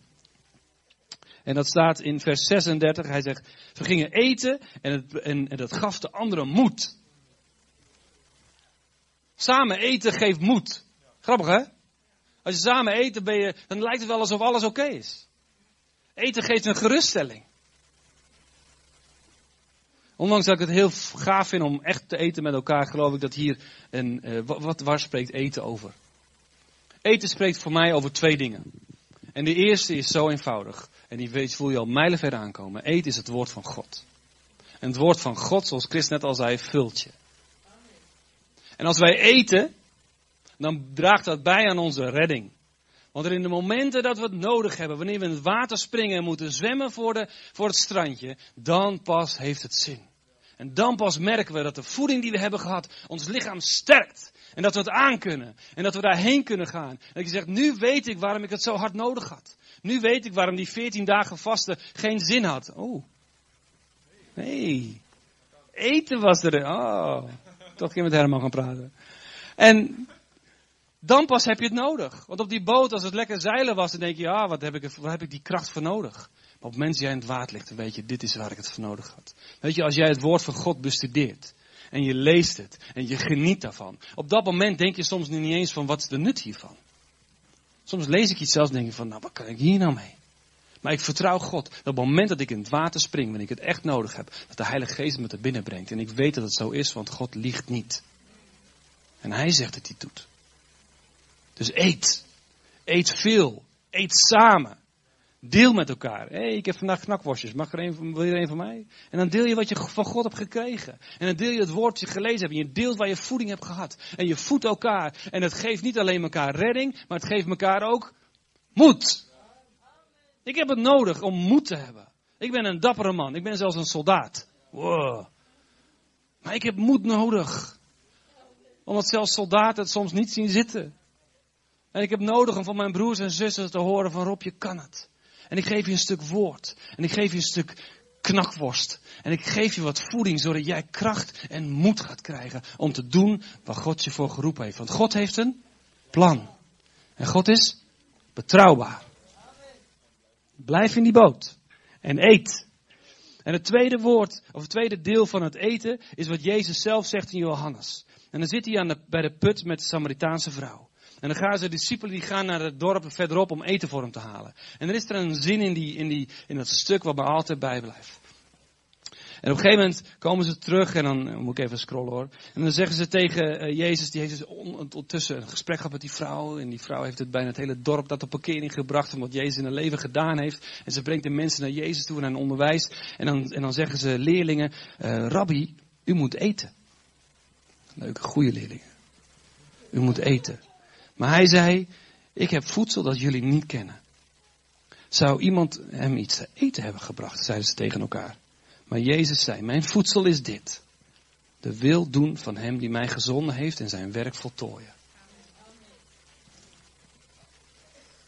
En dat staat in vers 36. Hij zegt, ze gingen eten en, het, en, en dat gaf de anderen moed. Samen eten geeft moed. Grappig hè? Als je samen eten dan lijkt het wel alsof alles oké is. Eten geeft een geruststelling. Ondanks dat ik het heel gaaf vind om echt te eten met elkaar, geloof ik dat hier een, uh, wat, waar spreekt eten over? Eten spreekt voor mij over twee dingen. En de eerste is zo eenvoudig. En die voel je al mijlenver aankomen. Eten is het woord van God. En het woord van God, zoals Chris net al zei, vult je. En als wij eten, dan draagt dat bij aan onze redding. Want er in de momenten dat we het nodig hebben, wanneer we in het water springen en moeten zwemmen voor, de, voor het strandje, dan pas heeft het zin. En dan pas merken we dat de voeding die we hebben gehad ons lichaam sterkt. En dat we het aankunnen. En dat we daarheen kunnen gaan. En dat je zegt, nu weet ik waarom ik het zo hard nodig had. Nu weet ik waarom die 14 dagen vasten geen zin had. Oh. Nee. Eten was er. Oh. Toch keer met Herman gaan praten. En dan pas heb je het nodig. Want op die boot, als het lekker zeilen was, dan denk je, ja, wat heb ik, waar heb ik die kracht voor nodig? Maar op het moment dat jij in het water ligt, dan weet je, dit is waar ik het voor nodig had. Weet je, als jij het woord van God bestudeert, en je leest het, en je geniet daarvan. Op dat moment denk je soms niet eens van, wat is de nut hiervan? Soms lees ik iets zelfs en denk ik van, nou, wat kan ik hier nou mee? Maar ik vertrouw God. Dat op het moment dat ik in het water spring, wanneer ik het echt nodig heb, dat de Heilige Geest me er binnen brengt. En ik weet dat het zo is, want God liegt niet. En Hij zegt dat hij doet. Dus eet. Eet veel. Eet samen. Deel met elkaar. Hé, ik heb vandaag knakworstjes. Mag er een, wil je er een van mij? En dan deel je wat je van God hebt gekregen. En dan deel je het woord dat je gelezen hebt. En je deelt waar je voeding hebt gehad. En je voedt elkaar. En het geeft niet alleen elkaar redding, maar het geeft elkaar ook moed. Ik heb het nodig om moed te hebben. Ik ben een dappere man. Ik ben zelfs een soldaat. Maar ik heb moed nodig. Omdat zelfs soldaten het soms niet zien zitten. En ik heb nodig om van mijn broers en zussen te horen van Rob, je kan het. En ik geef je een stuk woord. En ik geef je een stuk knakworst. En ik geef je wat voeding, zodat jij kracht en moed gaat krijgen om te doen waar God je voor geroepen heeft. Want God heeft een plan. En God is betrouwbaar. Blijf in die boot. En eet. En het tweede woord, of het tweede deel van het eten, is wat Jezus zelf zegt in Johannes. En dan zit hij aan de, bij de put met de Samaritaanse vrouw. En dan gaan de discipelen die gaan naar het dorp verderop om eten voor hem te halen. En er is er een zin in, die, in, die, in dat stuk wat me altijd bijblijft. En op een gegeven moment komen ze terug en dan moet ik even scrollen hoor. En dan zeggen ze tegen eh, Jezus, die heeft ondertussen een gesprek gehad met die vrouw. En die vrouw heeft het bijna het hele dorp dat op parkering gebracht wat Jezus in haar leven gedaan heeft. En ze brengt de mensen naar Jezus toe en aan onderwijs. En dan, en dan zeggen ze leerlingen, uh, Rabbi, u moet eten. Leuke, goede leerlingen. U moet eten. Maar hij zei, ik heb voedsel dat jullie niet kennen. Zou iemand hem iets te eten hebben gebracht, zeiden ze tegen elkaar. Maar Jezus zei, mijn voedsel is dit. De wil doen van hem die mij gezonden heeft en zijn werk voltooien.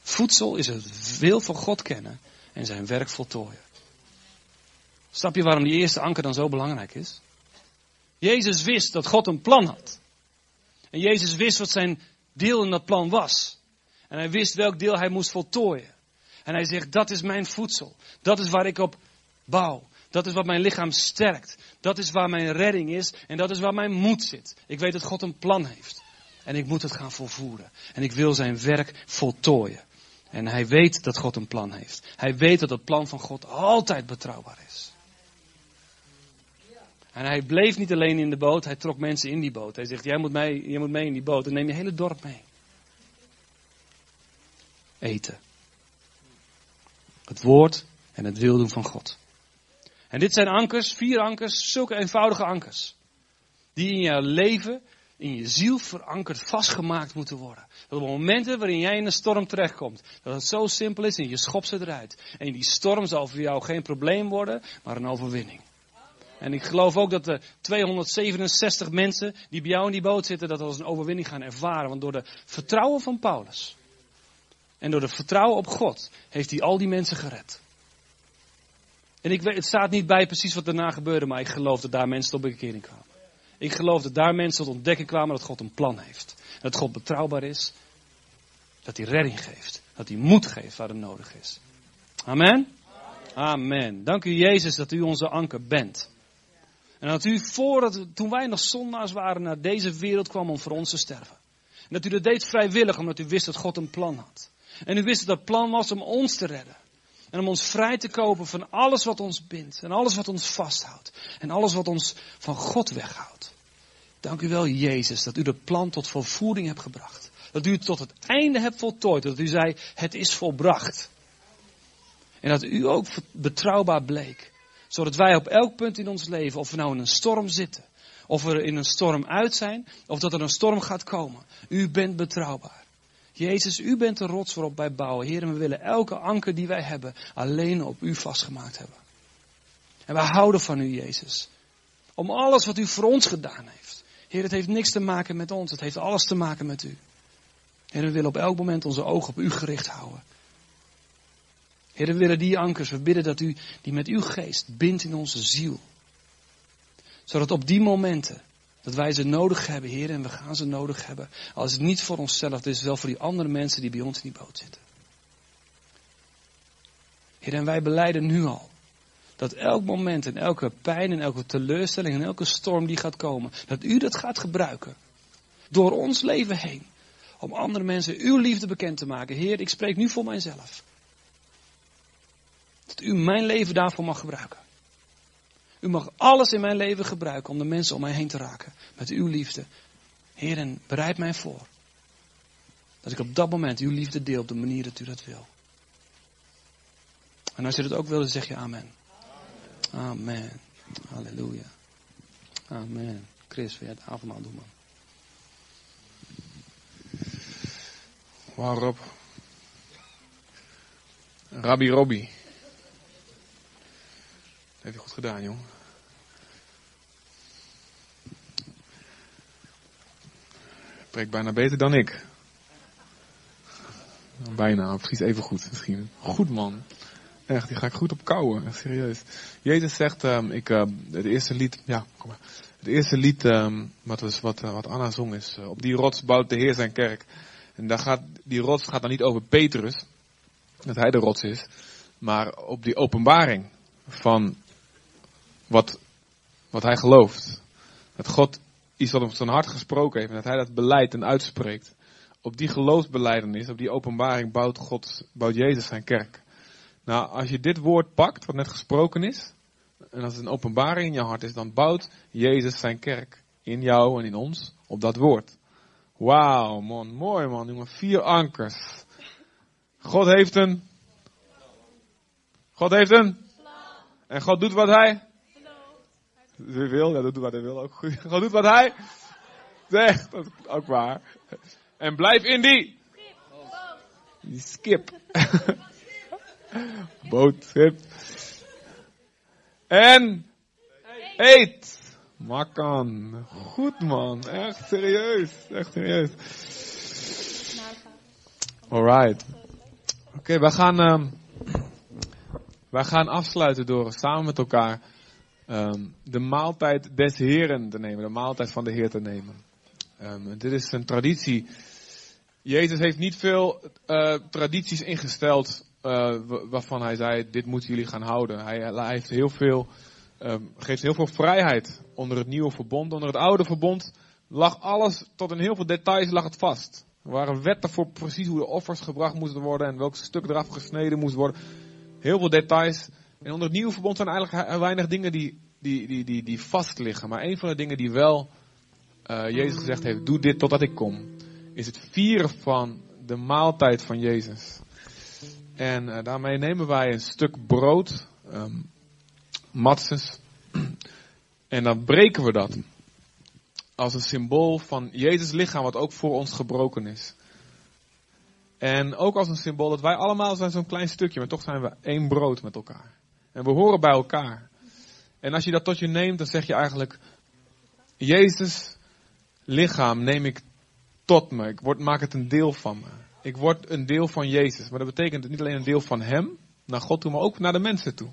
Voedsel is het wil van God kennen en zijn werk voltooien. Snap je waarom die eerste anker dan zo belangrijk is? Jezus wist dat God een plan had. En Jezus wist wat zijn deel in dat plan was. En hij wist welk deel hij moest voltooien. En hij zegt, dat is mijn voedsel. Dat is waar ik op bouw. Dat is wat mijn lichaam sterkt. Dat is waar mijn redding is. En dat is waar mijn moed zit. Ik weet dat God een plan heeft. En ik moet het gaan volvoeren. En ik wil zijn werk voltooien. En hij weet dat God een plan heeft. Hij weet dat het plan van God altijd betrouwbaar is. En hij bleef niet alleen in de boot, hij trok mensen in die boot. Hij zegt, jij moet mee, jij moet mee in die boot en neem je hele dorp mee. Eten. Het woord en het wil doen van God. En dit zijn ankers, vier ankers, zulke eenvoudige ankers. Die in jouw leven, in je ziel verankerd, vastgemaakt moeten worden. Dat op momenten waarin jij in een storm terechtkomt, dat het zo simpel is en je schopt ze eruit. En die storm zal voor jou geen probleem worden, maar een overwinning. En ik geloof ook dat de 267 mensen die bij jou in die boot zitten, dat als een overwinning gaan ervaren. Want door de vertrouwen van Paulus en door de vertrouwen op God heeft hij al die mensen gered. En ik weet, het staat niet bij precies wat daarna gebeurde, maar ik geloof dat daar mensen tot bekering kwamen. Ik geloof dat daar mensen tot ontdekken kwamen dat God een plan heeft. Dat God betrouwbaar is. Dat hij redding geeft. Dat hij moed geeft waar het nodig is. Amen. Amen. Dank u Jezus dat u onze anker bent. En dat u voordat, toen wij nog zondaars waren, naar deze wereld kwam om voor ons te sterven. En dat u dat deed vrijwillig, omdat u wist dat God een plan had. En u wist dat dat plan was om ons te redden. En om ons vrij te kopen van alles wat ons bindt. En alles wat ons vasthoudt. En alles wat ons van God weghoudt. Dank u wel, Jezus, dat u dat plan tot volvoering hebt gebracht. Dat u het tot het einde hebt voltooid. Dat u zei, het is volbracht. En dat u ook betrouwbaar bleek zodat wij op elk punt in ons leven, of we nou in een storm zitten, of we in een storm uit zijn, of dat er een storm gaat komen. U bent betrouwbaar. Jezus, u bent de rots waarop wij bouwen. Heer, we willen elke anker die wij hebben alleen op u vastgemaakt hebben. En wij houden van u, Jezus. Om alles wat u voor ons gedaan heeft. Heer, het heeft niks te maken met ons. Het heeft alles te maken met u. Heer, we willen op elk moment onze ogen op u gericht houden. Heer, we willen die ankers. We bidden dat u die met uw geest bindt in onze ziel. Zodat op die momenten dat wij ze nodig hebben, Heer, en we gaan ze nodig hebben. Als het niet voor onszelf, is wel voor die andere mensen die bij ons in die boot zitten. Heer, en wij beleiden nu al dat elk moment en elke pijn en elke teleurstelling en elke storm die gaat komen, dat u dat gaat gebruiken. Door ons leven heen. Om andere mensen uw liefde bekend te maken. Heer, ik spreek nu voor mijzelf. Dat u mijn leven daarvoor mag gebruiken. U mag alles in mijn leven gebruiken om de mensen om mij heen te raken. Met uw liefde. Heer, en bereid mij voor. Dat ik op dat moment uw liefde deel op de manier dat u dat wil. En als je dat ook wil, dan zeg je amen. Amen. Halleluja. Amen. Chris, wil jij het avondmaal doen, man? Wauw, Rob. Rabbi Robbie. Heb je goed gedaan, jong. Spreekt bijna beter dan ik. Bijna, precies even goed misschien. Goed man. Echt, die ga ik goed op kouwen, echt serieus. Jezus zegt, um, ik, uh, het eerste lied, ja, kom maar. Het eerste lied, um, wat, was, wat, uh, wat Anna zong is, uh, op die rots bouwt de Heer zijn kerk. En daar gaat, die rots gaat dan niet over Petrus, dat hij de rots is, maar op die openbaring van wat, wat hij gelooft. Dat God iets wat op zijn hart gesproken heeft en dat hij dat beleidt en uitspreekt. Op die geloofsbeleidenis, op die openbaring bouwt God, bouwt Jezus zijn kerk. Nou, als je dit woord pakt, wat net gesproken is, en als het een openbaring in je hart is, dan bouwt Jezus zijn kerk in jou en in ons op dat woord. Wauw, man, mooi man, jongen, vier ankers. God heeft een. God heeft een. En God doet wat hij. Wie wil, ja, dat doet wat hij wil ook goed. God doet wat hij zegt, dat is ook waar. En blijf in die. Die skip. Boot, schip. En eet. Makkan. Goed man. Echt serieus. Echt serieus. Alright. Oké, wij gaan, wij gaan afsluiten door samen met elkaar um, de maaltijd des Heren te nemen. De maaltijd van de Heer te nemen. Um, dit is een traditie. Jezus heeft niet veel uh, tradities ingesteld uh, waarvan hij zei, dit moeten jullie gaan houden. Hij, hij heeft heel veel, um, geeft heel veel vrijheid onder het nieuwe verbond. Onder het oude verbond lag alles, tot in heel veel details lag het vast. Er waren wetten voor precies hoe de offers gebracht moesten worden en welk stuk eraf gesneden moest worden. Heel veel details. En onder het nieuwe verbond zijn eigenlijk weinig dingen die, die, die, die, die vast liggen. Maar een van de dingen die wel uh, Jezus gezegd heeft, doe dit totdat ik kom, is het vieren van de maaltijd van Jezus. En uh, daarmee nemen wij een stuk brood, um, en dan breken we dat. Als een symbool van Jezus lichaam, wat ook voor ons gebroken is. En ook als een symbool dat wij allemaal zijn zo'n klein stukje, maar toch zijn we één brood met elkaar. En we horen bij elkaar. En als je dat tot je neemt, dan zeg je eigenlijk, Jezus lichaam neem ik tot me. Ik word, maak het een deel van me. Ik word een deel van Jezus. Maar dat betekent niet alleen een deel van Hem, naar God toe, maar ook naar de mensen toe.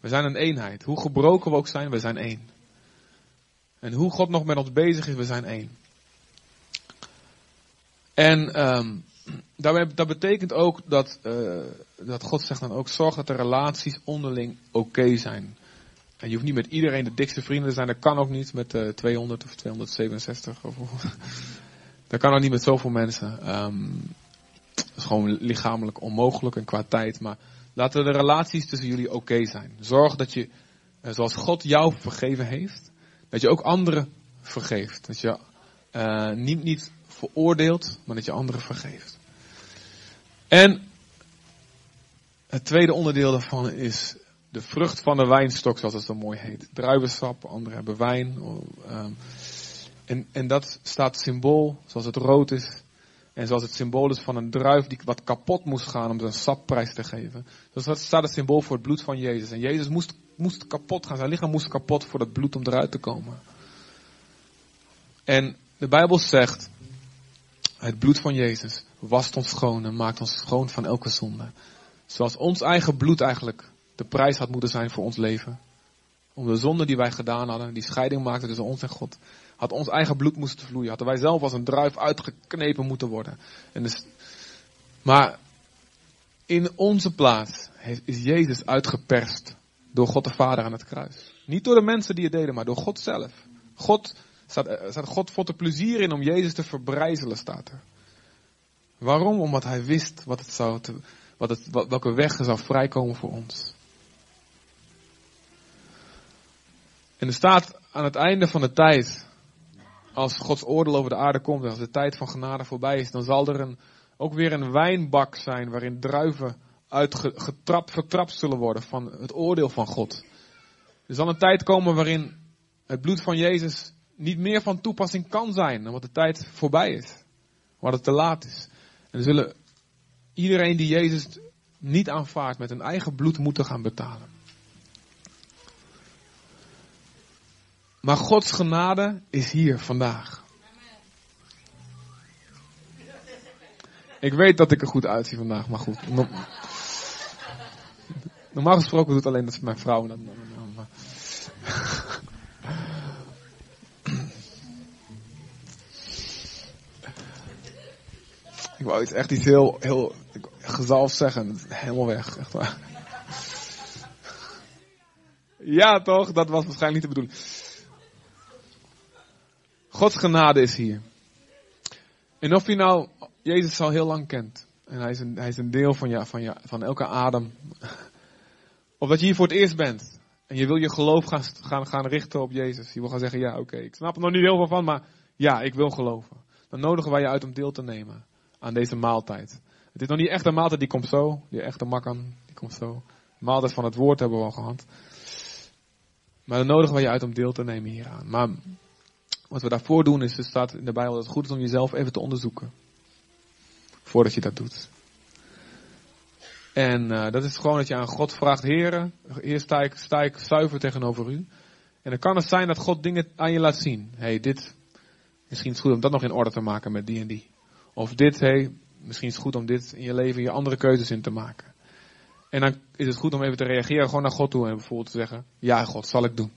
We zijn een eenheid. Hoe gebroken we ook zijn, we zijn één. En hoe God nog met ons bezig is, we zijn één. En um, dat betekent ook dat, uh, dat God zegt dan ook, zorg dat de relaties onderling oké zijn. En je hoeft niet met iedereen de dikste vrienden te zijn. Dat kan ook niet met uh, 200 of 267. Of, dat kan ook niet met zoveel mensen. Dat is gewoon lichamelijk onmogelijk en qua tijd. Maar laten de relaties tussen jullie oké zijn. Zorg dat je, uh, zoals God jou vergeven heeft, dat je ook anderen vergeeft. Dat je uh, niet, niet veroordeelt, maar dat je anderen vergeeft. En het tweede onderdeel daarvan is de vrucht van de wijnstok, zoals het zo mooi heet. Druivensap, anderen hebben wijn. Um, en, en dat staat symbool, zoals het rood is. En zoals het symbool is van een druif die wat kapot moest gaan om zijn sapprijs te geven. Dus dat staat het symbool voor het bloed van Jezus. En Jezus moest, moest kapot gaan. Zijn lichaam moest kapot voor het bloed om eruit te komen. En de Bijbel zegt, het bloed van Jezus wast ons schoon en maakt ons schoon van elke zonde. Zoals ons eigen bloed eigenlijk de prijs had moeten zijn voor ons leven. Om de zonde die wij gedaan hadden, die scheiding maakte tussen ons en God, had ons eigen bloed moeten vloeien. Hadden wij zelf als een druif uitgeknepen moeten worden. En dus, maar in onze plaats is Jezus uitgeperst door God de Vader aan het kruis. Niet door de mensen die het deden, maar door God zelf. God, staat, eh, staat God vond er plezier in om Jezus te verbrijzelen, staat er. Waarom? Omdat hij wist wat het zou, wat het, welke weg er zou vrijkomen voor ons. En er staat aan het einde van de tijd, als Gods oordeel over de aarde komt, als de tijd van genade voorbij is, dan zal er een, ook weer een wijnbak zijn waarin druiven uitgetrapt, vertrapt zullen worden van het oordeel van God. Er zal een tijd komen waarin het bloed van Jezus niet meer van toepassing kan zijn, omdat de tijd voorbij is. Omdat het te laat is. En zullen iedereen die Jezus niet aanvaardt met hun eigen bloed moeten gaan betalen. Maar Gods genade is hier vandaag. Ik weet dat ik er goed uitzie vandaag, maar goed. Normaal gesproken doet alleen dat mijn vrouw. Dat, Ik wou iets, echt iets heel, heel gezalfd zeggen. Helemaal weg, echt waar. Ja, toch? Dat was waarschijnlijk niet de bedoeling. Gods genade is hier. En of je nou Jezus al heel lang kent. En hij is een, hij is een deel van, ja, van, ja, van elke adem. Of dat je hier voor het eerst bent. En je wil je geloof gaan, gaan, gaan richten op Jezus. Je wil gaan zeggen, ja oké, ik snap er nog niet heel veel van, maar ja, ik wil geloven. Dan nodigen wij je uit om deel te nemen aan deze maaltijd. Het is nog niet echt een maaltijd, die komt zo. Die echte makkan, die komt zo. Maaltijd van het woord hebben we al gehad. Maar dan nodigen wij je uit om deel te nemen hieraan. Maar wat we daarvoor doen is, er staat in de Bijbel dat het goed is om jezelf even te onderzoeken. Voordat je dat doet. En uh, dat is gewoon dat je aan God vraagt, heren, hier sta ik, sta ik zuiver tegenover u. En dan kan het zijn dat God dingen aan je laat zien. hey, dit, misschien is het goed om dat nog in orde te maken met die en die. Of dit, hey, misschien is het goed om dit in je leven je andere keuzes in te maken. En dan is het goed om even te reageren gewoon naar God toe en bijvoorbeeld te zeggen, ja God, zal ik doen.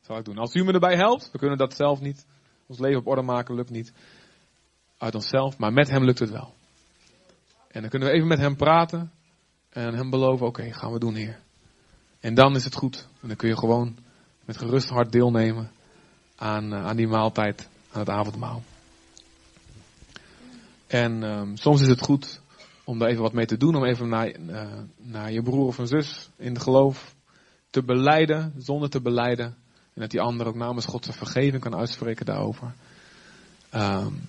Zal ik doen. Als u me erbij helpt, we kunnen dat zelf niet. Ons leven op orde maken lukt niet. Uit onszelf, maar met hem lukt het wel. En dan kunnen we even met hem praten. En hem beloven, oké, gaan we doen Heer. En dan is het goed. En dan kun je gewoon met gerust hart deelnemen aan, uh, aan die maaltijd, aan het avondmaal. En um, soms is het goed om daar even wat mee te doen, om even naar, uh, naar je broer of een zus in de geloof te beleiden, zonder te beleiden. En dat die ander ook namens God zijn vergeving kan uitspreken daarover. Um,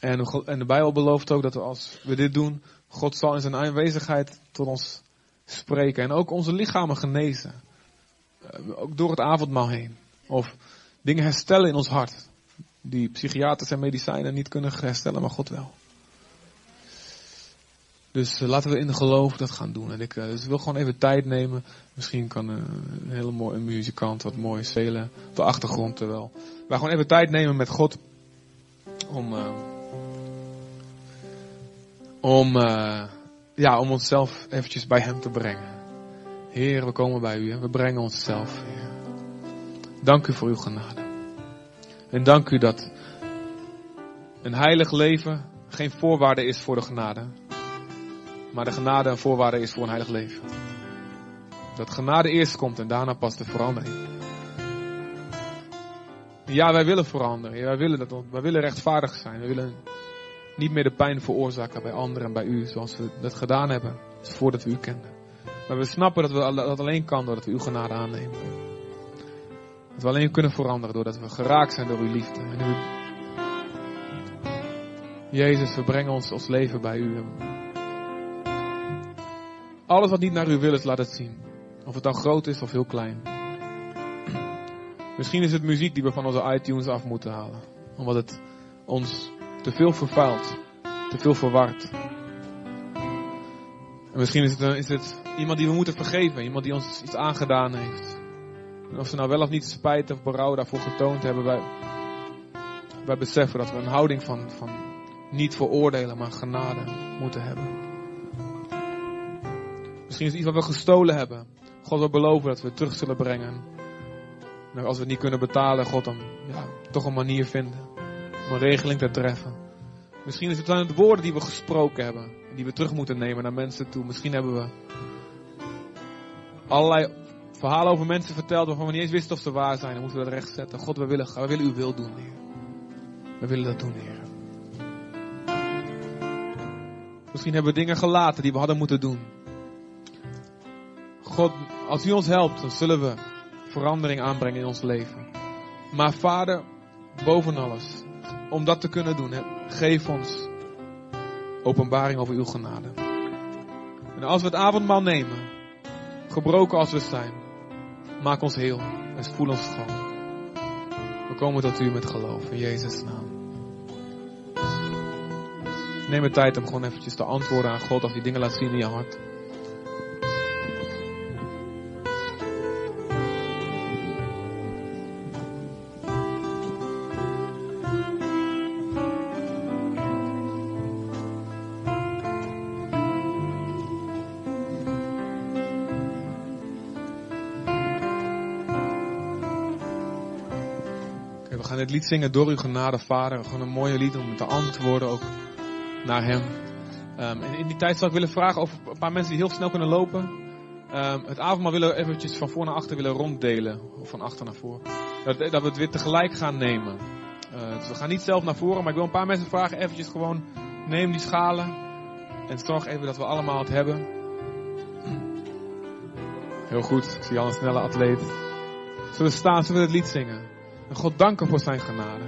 en, en de Bijbel belooft ook dat als we dit doen, God zal in zijn aanwezigheid tot ons spreken. En ook onze lichamen genezen. Uh, ook door het avondmaal heen. Of dingen herstellen in ons hart. Die psychiaters en medicijnen niet kunnen herstellen, maar God wel. Dus uh, laten we in de geloof dat gaan doen. En ik uh, wil gewoon even tijd nemen. Misschien kan een hele mooie muzikant wat mooi spelen op de achtergrond. Terwijl wij gewoon even tijd nemen met God. Om om, ja, om onszelf eventjes bij Hem te brengen. Heer, we komen bij U en we brengen onszelf. Dank U voor Uw genade. En dank U dat een heilig leven geen voorwaarde is voor de genade. Maar de genade een voorwaarde is voor een heilig leven. Dat genade eerst komt en daarna pas de verandering. Ja, wij willen veranderen. Wij willen dat, wij willen rechtvaardig zijn. Wij willen niet meer de pijn veroorzaken bij anderen en bij u, zoals we dat gedaan hebben, voordat we u kenden. Maar we snappen dat we dat alleen kan doordat we uw genade aannemen. Dat we alleen kunnen veranderen doordat we geraakt zijn door uw liefde. En. Jezus, we brengen ons ons leven bij u. Alles wat niet naar uw wil is, laat het zien. Of het dan groot is of heel klein. Misschien is het muziek die we van onze iTunes af moeten halen. Omdat het ons te veel vervuild, te veel verward. En misschien is het, is het iemand die we moeten vergeven, iemand die ons iets aangedaan heeft. En of ze nou wel of niet spijt of berouw daarvoor getoond hebben, wij, wij beseffen dat we een houding van, van niet veroordelen, maar genade moeten hebben. Misschien is het iets wat we gestolen hebben. God wil beloven dat we het terug zullen brengen. En als we het niet kunnen betalen, God dan ja, toch een manier vinden om een regeling te treffen. Misschien is het dan het woorden die we gesproken hebben, die we terug moeten nemen naar mensen toe. Misschien hebben we allerlei verhalen over mensen verteld waarvan we niet eens wisten of ze waar zijn. Dan moeten we dat rechtzetten. God, we willen, we willen uw wil doen, Heer. We willen dat doen, Heer. Misschien hebben we dingen gelaten die we hadden moeten doen. God, als u ons helpt, dan zullen we verandering aanbrengen in ons leven. Maar Vader, boven alles, om dat te kunnen doen, geef ons openbaring over uw genade. En als we het avondmaal nemen, gebroken als we zijn, maak ons heel en voel ons schoon. We komen tot u met geloof in Jezus' naam. Neem de tijd om gewoon eventjes te antwoorden aan God als die dingen laat zien in je hart. Lied zingen door uw genade, Vader. Gewoon een mooie lied om te antwoorden ook naar Hem. Um, en in die tijd zou ik willen vragen of een paar mensen die heel snel kunnen lopen. Um, het avondmaal willen eventjes van voor naar achter willen ronddelen. Of van achter naar voor. Dat, dat we het weer tegelijk gaan nemen. Uh, dus we gaan niet zelf naar voren, maar ik wil een paar mensen vragen eventjes gewoon neem die schalen. En zorg even dat we allemaal het hebben. Heel goed, ik zie al een snelle atleet. Zullen we staan, zullen we het lied zingen? En God danken voor zijn genade.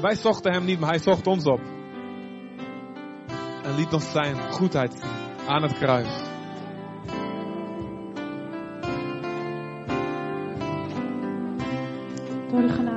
Wij zochten hem niet, maar hij zocht ons op. En liet ons zijn goedheid zien aan het kruis. Door de genade.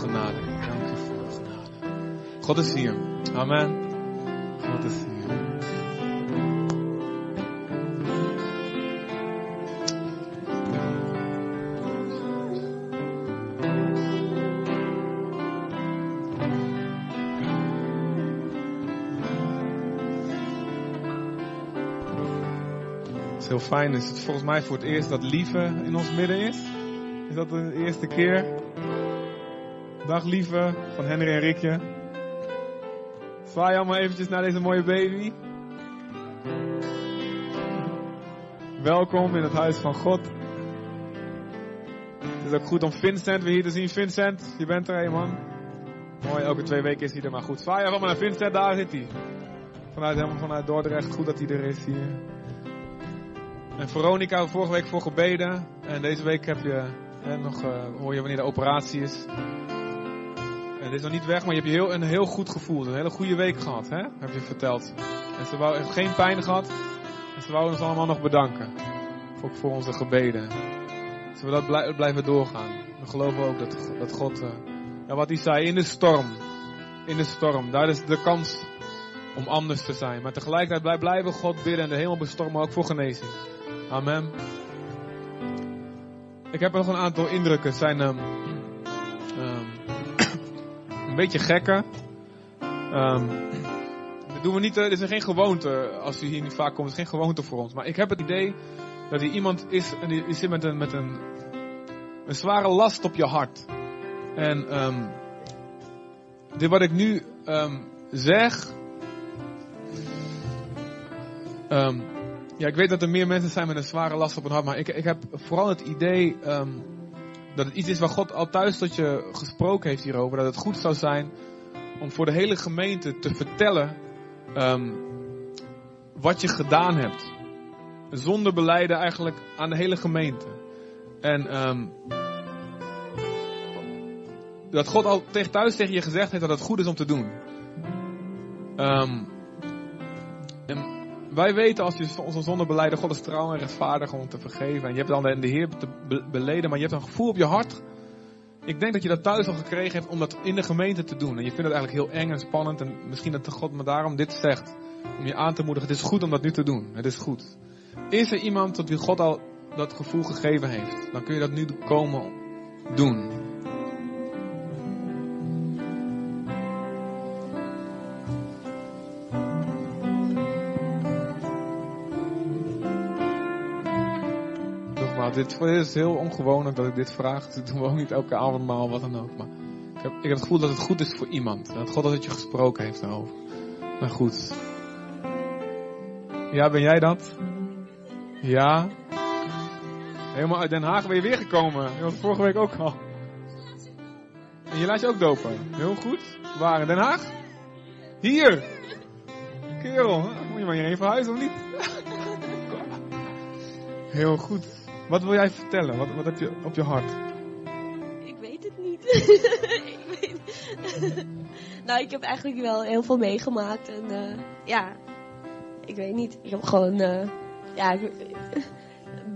genade. Dank u voor uw genade. God is hier. Amen. God is hier. heel fijn is het volgens mij voor het eerst dat lieve in ons midden is. Is dat de eerste keer? Dag Lieve van Henry en Rikje. Zwaai allemaal eventjes naar deze mooie baby. Welkom in het huis van God. Het is ook goed om Vincent weer hier te zien. Vincent, je bent er, hé man. Mooi, elke twee weken is hij er maar goed. Zwaai maar naar Vincent, daar zit hij. Vanuit, helemaal vanuit Dordrecht, goed dat hij er is hier. En Veronica, vorige week voor gebeden. En deze week heb je, nog, eh, hoor je wanneer de operatie is. Het is nog niet weg, maar je hebt je heel, een heel goed gevoel. Een hele goede week gehad, hè? heb je verteld. En ze wou, geen pijn gehad. En ze wou ons allemaal nog bedanken. Ook voor onze gebeden. Zullen we dat blij- blijven doorgaan. We geloven ook dat, dat God, eh, ja, wat hij zei, in de storm. In de storm, daar is de kans om anders te zijn. Maar tegelijkertijd blij- blijven God bidden en de hemel bestormen ook voor genezing. Amen. Ik heb nog een aantal indrukken. Zijn ehm, een beetje gekke. Ehm, dat doen we niet, eh, dit is geen gewoonte als u hier niet vaak komt. Het is geen gewoonte voor ons. Maar ik heb het idee dat hier iemand is en die, zit met, een, met een, een zware last op je hart. En ehm, dit wat ik nu ehm, zeg. ja, ik weet dat er meer mensen zijn met een zware last op hun hart. Maar ik, ik heb vooral het idee dat het iets is waar God al thuis tot je gesproken heeft hierover. Dat het goed zou zijn om voor de hele gemeente te vertellen ehm, wat je gedaan hebt. Zonder beleiden eigenlijk aan de hele gemeente. En ehm, dat God al thuis tegen je gezegd heeft dat het goed is om te doen. En wij weten als je onze zonde beleidt, God is trouw en rechtvaardig om te vergeven. En je hebt dan de Heer te be- beleden, maar je hebt een gevoel op je hart. Ik denk dat je dat thuis al gekregen hebt om dat in de gemeente te doen. En je vindt het eigenlijk heel eng en spannend. En misschien dat God me daarom dit zegt. Om je aan te moedigen, het is goed om dat nu te doen. Het is goed. Is er iemand tot wie God al dat gevoel gegeven heeft? Dan kun je dat nu komen doen. Nogmaals, dit is heel ongewoon dat ik dit vraag. Dat doen we ook niet elke avondmaal, wat dan ook. Maar ik heb, ik heb het gevoel dat het goed is voor iemand. Dat God dat het je gesproken heeft daarover. Maar goed. Ja, ben jij dat? Ja. Helemaal uit Den Haag ben je weer gekomen. Je was vorige week ook al. En je laat je ook dopen. Heel goed. Waar? In Den Haag? Hier. Kerel, moet je maar hierheen verhuizen of niet? Heel goed. Wat wil jij vertellen? Wat, wat heb je op je hart? Ik weet het niet. ik weet... nou, ik heb eigenlijk wel heel veel meegemaakt. En eh, ja, ik weet niet. Ik heb gewoon... eh, ja, ik,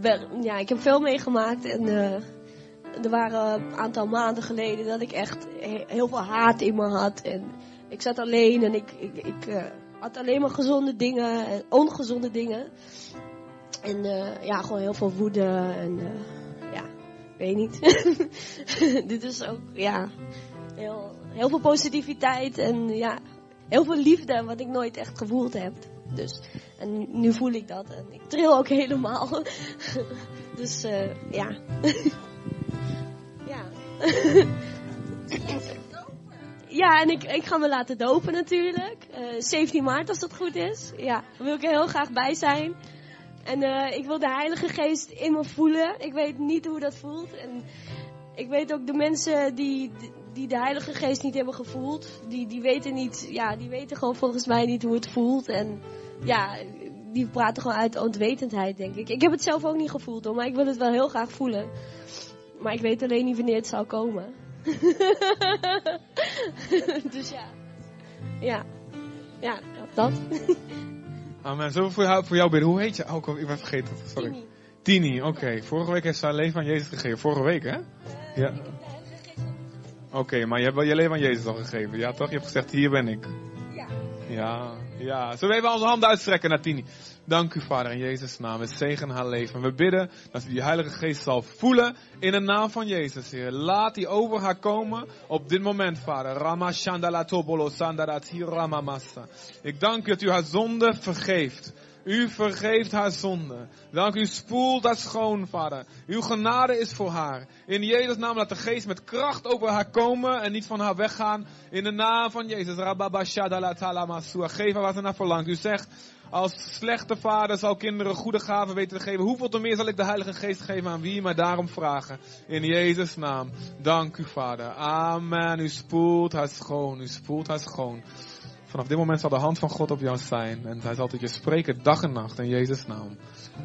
ja, ik heb veel meegemaakt. En eh, er waren een aantal maanden geleden dat ik echt he- heel veel haat in me had. En ik zat alleen en ik, ik, ik had alleen maar gezonde dingen en ongezonde dingen. En eh, ja, gewoon heel veel woede en eh, ja, weet niet. Dit is ook, ja, heel, heel veel positiviteit en ja, heel veel liefde wat ik nooit echt gevoeld heb. Dus, en nu voel ik dat en ik tril ook helemaal. dus eh, ja. ja. ja, en ik, ik ga me laten dopen natuurlijk. Eh 17 maart als dat goed is. Ja, daar wil ik er heel graag bij zijn. En eh, ik wil de Heilige Geest in me voelen. Ik weet niet hoe dat voelt. En ik weet ook de mensen die, die de Heilige Geest niet hebben gevoeld. Die, die weten niet, ja, die weten gewoon volgens mij niet hoe het voelt. En ja, die praten gewoon uit onwetendheid, denk ik. Ik heb het zelf ook niet gevoeld hoor, maar ik wil het wel heel graag voelen. Maar ik weet alleen niet wanneer het zal komen. dus ja. Ja. Ja, dat. Amen. Zullen we voor jou, voor jou bidden? Hoe heet je? Oh, ik ben vergeten. Sorry. Tini. Tini, oké. Vorige week heeft ze haar leven aan Jezus gegeven. Vorige week, hè? Ja. Oké, maar je hebt wel je leven aan Jezus al gegeven. Ja, toch? Je hebt gezegd, hier ben ik. Ja. Ja, ja. Zullen we even onze handen uitstrekken naar Tini? Dank u, Vader, in Jezus' naam. We zegenen haar leven. We bidden dat ze die Heilige Geest zal voelen in de naam van Jezus. Laat die over haar komen op dit moment, Vader. Rama. Ik dank u dat u haar zonde vergeeft. U vergeeft haar zonde. Dank u spoelt haar schoon, vader. Uw genade is voor haar. In Jezus' naam laat de geest met kracht over haar komen en niet van haar weggaan. In de naam van Jezus. Rababashadalatalamasua. Geef haar wat ze naar verlangt. U zegt, als slechte vader zal kinderen goede gaven weten te geven. Hoeveel te meer zal ik de Heilige Geest geven aan wie mij daarom vragen. In Jezus' naam. Dank u, vader. Amen. U spoelt haar schoon. U spoelt haar schoon. Vanaf dit moment zal de hand van God op jou zijn. En hij zal tot je spreken dag en nacht in Jezus' naam.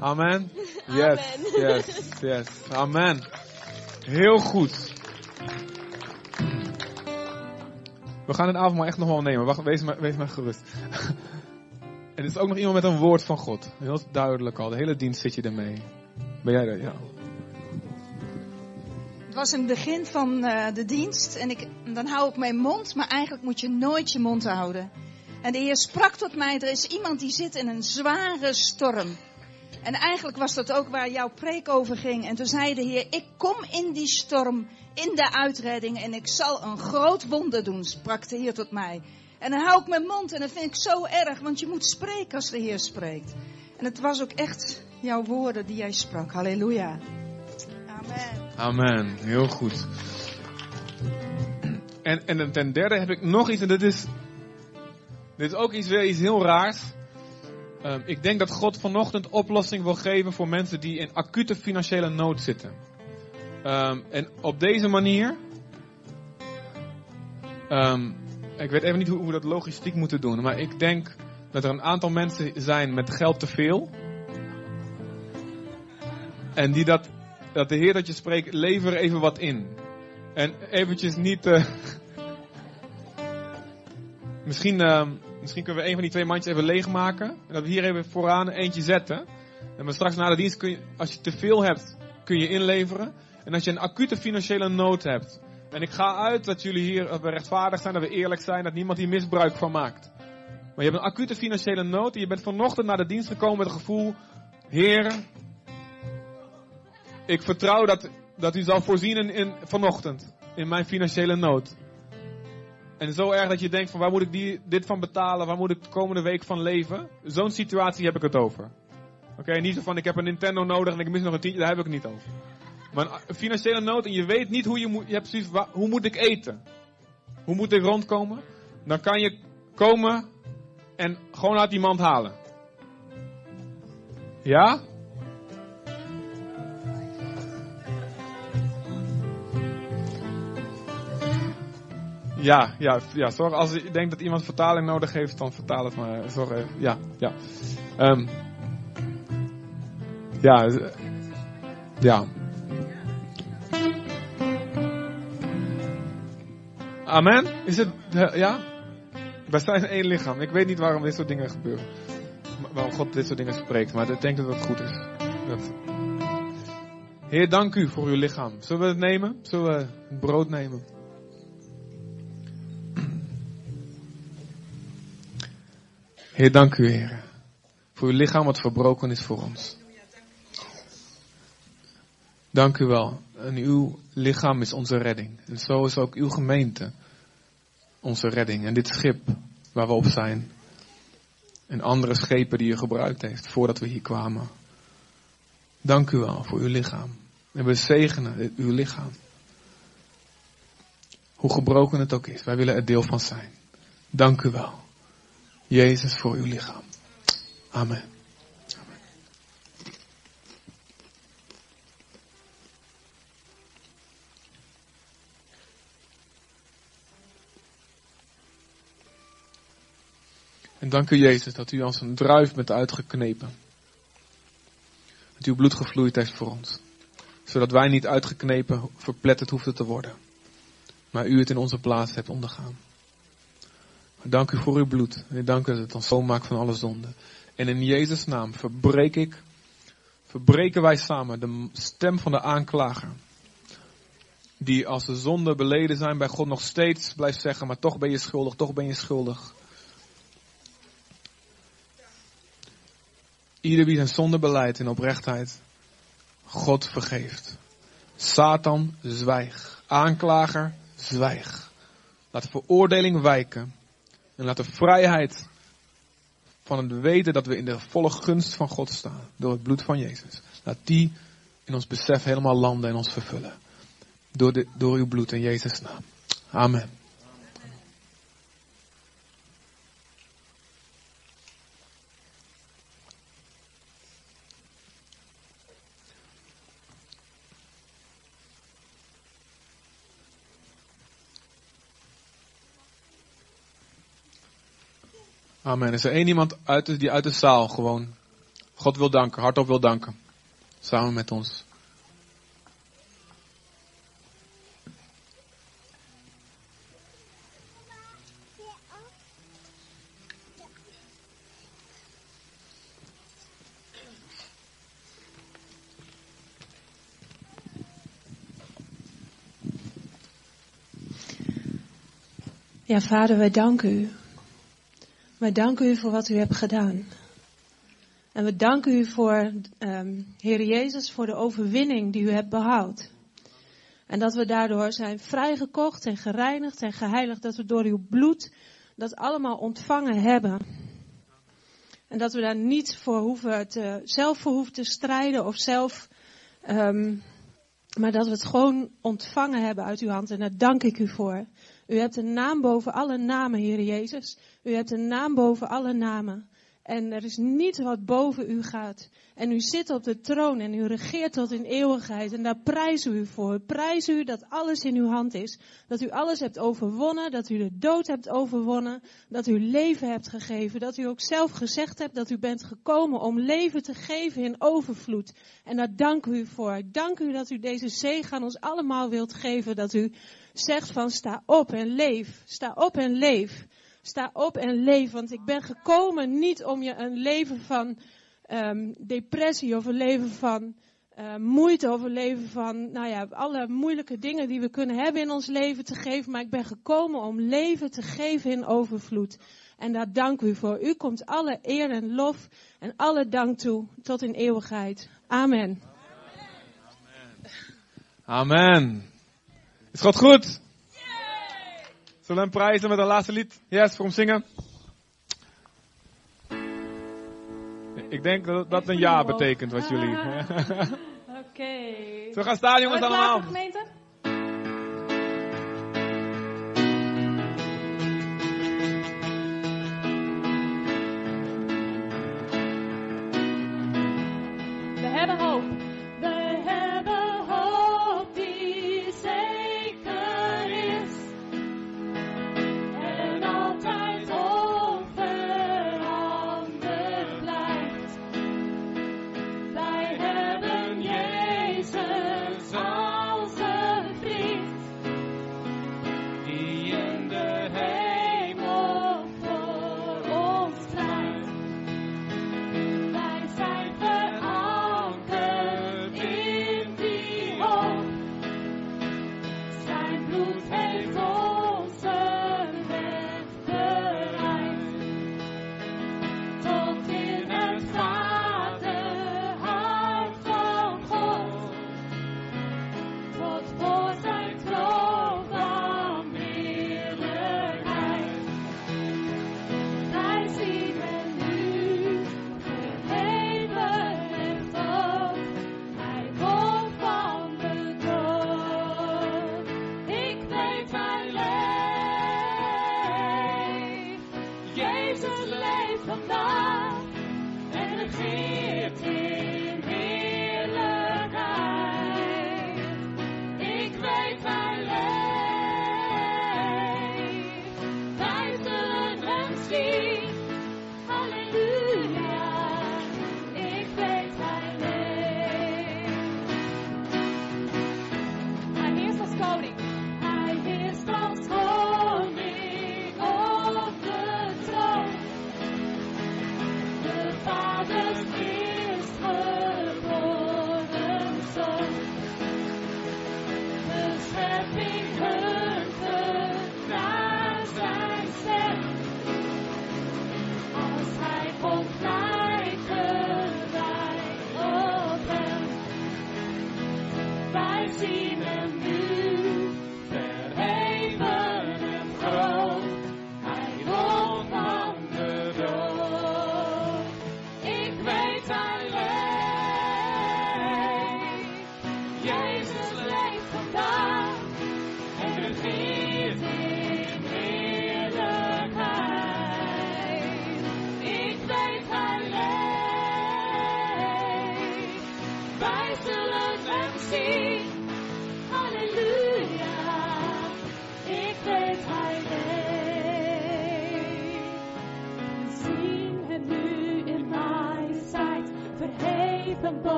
Amen. Yes, yes, yes. Amen. Heel goed. We gaan het avond maar echt nog wel nemen. Wacht, wees maar, wees maar gerust. En er is ook nog iemand met een woord van God. Heel duidelijk al. De hele dienst zit je ermee. Ben jij er? Ja. Het was in het begin van eh, de dienst en ik, dan hou ik mijn mond, maar eigenlijk moet je nooit je mond houden. En de Heer sprak tot mij, er is iemand die zit in een zware storm. En eigenlijk was dat ook waar jouw preek over ging. En toen zei de Heer, ik kom in die storm, in de uitredding en ik zal een groot wonder doen, sprak de Heer tot mij. En dan hou ik mijn mond en dat vind ik zo erg, want je moet spreken als de Heer spreekt. En het was ook echt jouw woorden die jij sprak. Halleluja. Amen. Amen. Heel goed. En, en ten derde heb ik nog iets. En dit is, dit is ook iets, weer iets heel raars. Ehm, ik denk dat God vanochtend oplossing wil geven voor mensen die in acute financiële nood zitten. Ehm, en op deze manier. ehm, ik weet even niet hoe we dat logistiek moeten doen. Maar ik denk dat er een aantal mensen zijn met geld te veel. En die dat, dat de Heer dat je spreekt, lever even wat in. En eventjes niet. eh, misschien, ehm, misschien kunnen we een van die twee mandjes even leegmaken. En dat we hier even vooraan eentje zetten. En maar straks na de dienst kun je, als je te veel hebt, kun je inleveren. En als je een acute financiële nood hebt. En ik ga uit dat jullie hier rechtvaardig zijn, dat we eerlijk zijn, dat niemand hier misbruik van maakt. Maar je hebt een acute financiële nood en je bent vanochtend naar de dienst gekomen met het gevoel, Heer, ik vertrouw dat, dat u zal voorzien in, in, vanochtend in mijn financiële nood. En zo erg dat je denkt van waar moet ik die, dit van betalen, waar moet ik de komende week van leven. Zo'n situatie heb ik het over. Oké, niet zo van ik heb een Nintendo nodig en ik mis nog een tientje, daar heb ik het niet over. Maar een financiële nood en je weet niet hoe je moet, je hebt wa- hoe moet ik eten? Hoe moet ik rondkomen? Dan kan je komen en gewoon uit die mand halen. Ja? Ja, ja, ja, zorg als je denkt dat iemand vertaling nodig heeft, dan vertaal het maar. Zorg. Ja, ja. Ehm, ja, eh, ja. Amen? Is het, eh, ja? Wij zijn één lichaam. Ik weet niet waarom dit soort dingen gebeuren. Waarom God dit soort dingen spreekt, maar ik denk dat het goed is. Dat... Heer, dank u voor uw lichaam. Zullen we het nemen? Zullen we het brood nemen? Heer, dank u, Heer. Voor uw lichaam wat verbroken is voor ons. Dank u wel. En uw lichaam is onze redding. En zo is ook uw gemeente onze redding. En dit schip waar we op zijn. En andere schepen die u gebruikt heeft voordat we hier kwamen. Dank u wel voor uw lichaam. En we zegenen uw lichaam. Hoe gebroken het ook is, wij willen er deel van zijn. Dank u wel. Jezus voor uw lichaam. Amen. En dank u Jezus dat u als een druif bent uitgeknepen. Dat uw bloed gevloeid heeft voor ons. Zodat wij niet uitgeknepen, verpletterd hoefden te worden. Maar u het in onze plaats hebt ondergaan. Dank u voor uw bloed. En dank u dat het ons schoonmaakt van alle zonden. En in Jezus' naam verbreek ik, verbreken wij samen de stem van de aanklager. Die als de zonden beleden zijn bij God nog steeds blijft zeggen, maar toch ben je schuldig, toch ben je schuldig. Ieder wie zijn zonde beleidt in oprechtheid, God vergeeft. Satan, zwijg. Aanklager, zwijg. Laat de veroordeling wijken. En laat de vrijheid van het weten dat we in de volle gunst van God staan. Door het bloed van Jezus. Laat die in ons besef helemaal landen en ons vervullen. Door, de, door uw bloed in Jezus' naam. Amen. Amen. Is er één iemand uit de, die uit de zaal gewoon God wil danken, hardop wil danken? Samen met ons. Ja, vader, wij danken u. Wij danken u voor wat u hebt gedaan. En we danken u voor, um, Heer Jezus, voor de overwinning die u hebt behaald. En dat we daardoor zijn vrijgekocht en gereinigd en geheiligd. Dat we door uw bloed dat allemaal ontvangen hebben. En dat we daar niet voor hoeven te, zelf voor hoeven te strijden of zelf, um, maar dat we het gewoon ontvangen hebben uit uw hand. En daar dank ik u voor. U hebt een naam boven alle namen, Heer Jezus. U hebt een naam boven alle namen. En er is niets wat boven u gaat. En u zit op de troon en u regeert tot in eeuwigheid. En daar prijzen we u voor. Prijs u dat alles in uw hand is. Dat u alles hebt overwonnen. Dat u de dood hebt overwonnen. Dat u leven hebt gegeven. Dat u ook zelf gezegd hebt dat u bent gekomen om leven te geven in overvloed. En daar dank u voor. Dank u dat u deze zegen aan ons allemaal wilt geven. Dat u zegt van sta op en leef. Sta op en leef. Sta op en leef. Want ik ben gekomen niet om je een leven van um, depressie of een leven van uh, moeite of een leven van, nou ja, alle moeilijke dingen die we kunnen hebben in ons leven te geven. Maar ik ben gekomen om leven te geven in overvloed. En daar dank u voor. U komt alle eer en lof en alle dank toe tot in eeuwigheid. Amen. Amen. Is God goed? Zullen we hem prijzen met een laatste lied? Yes, voor hem zingen. Ik denk dat dat een ja betekent wat jullie. Oké. Zo gaan staan jongens klaar allemaal. gemeente?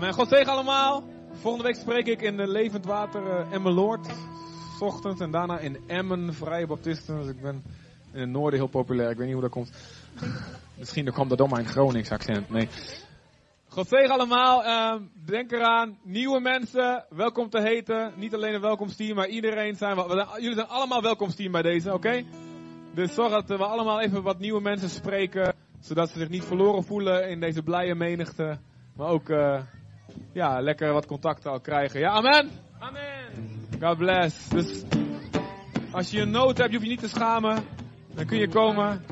Amen. God zegen allemaal. Volgende week spreek ik in Levend Water eh, Emmeloord. 's Ochtends en daarna in Emmen, Vrije Baptisten. Dus ik ben in het noorden heel populair. Ik weet niet hoe dat komt. Misschien komt dat door mijn Gronings accent. Nee. God zegen allemaal. Ehm, denk eraan, nieuwe mensen, welkom te heten. Niet alleen een welkomsteam, maar iedereen zijn we. jullie zijn allemaal welkomsteam bij deze, oké? Dus zorg dat we allemaal even wat nieuwe mensen spreken. Zodat ze zich niet verloren voelen in deze blije menigte. Maar ook eh, ja, lekker wat contacten al krijgen. Ja, amen? Amen. God bless. Dus als je een nood hebt, je hoeft je niet te schamen. Dan kun je komen.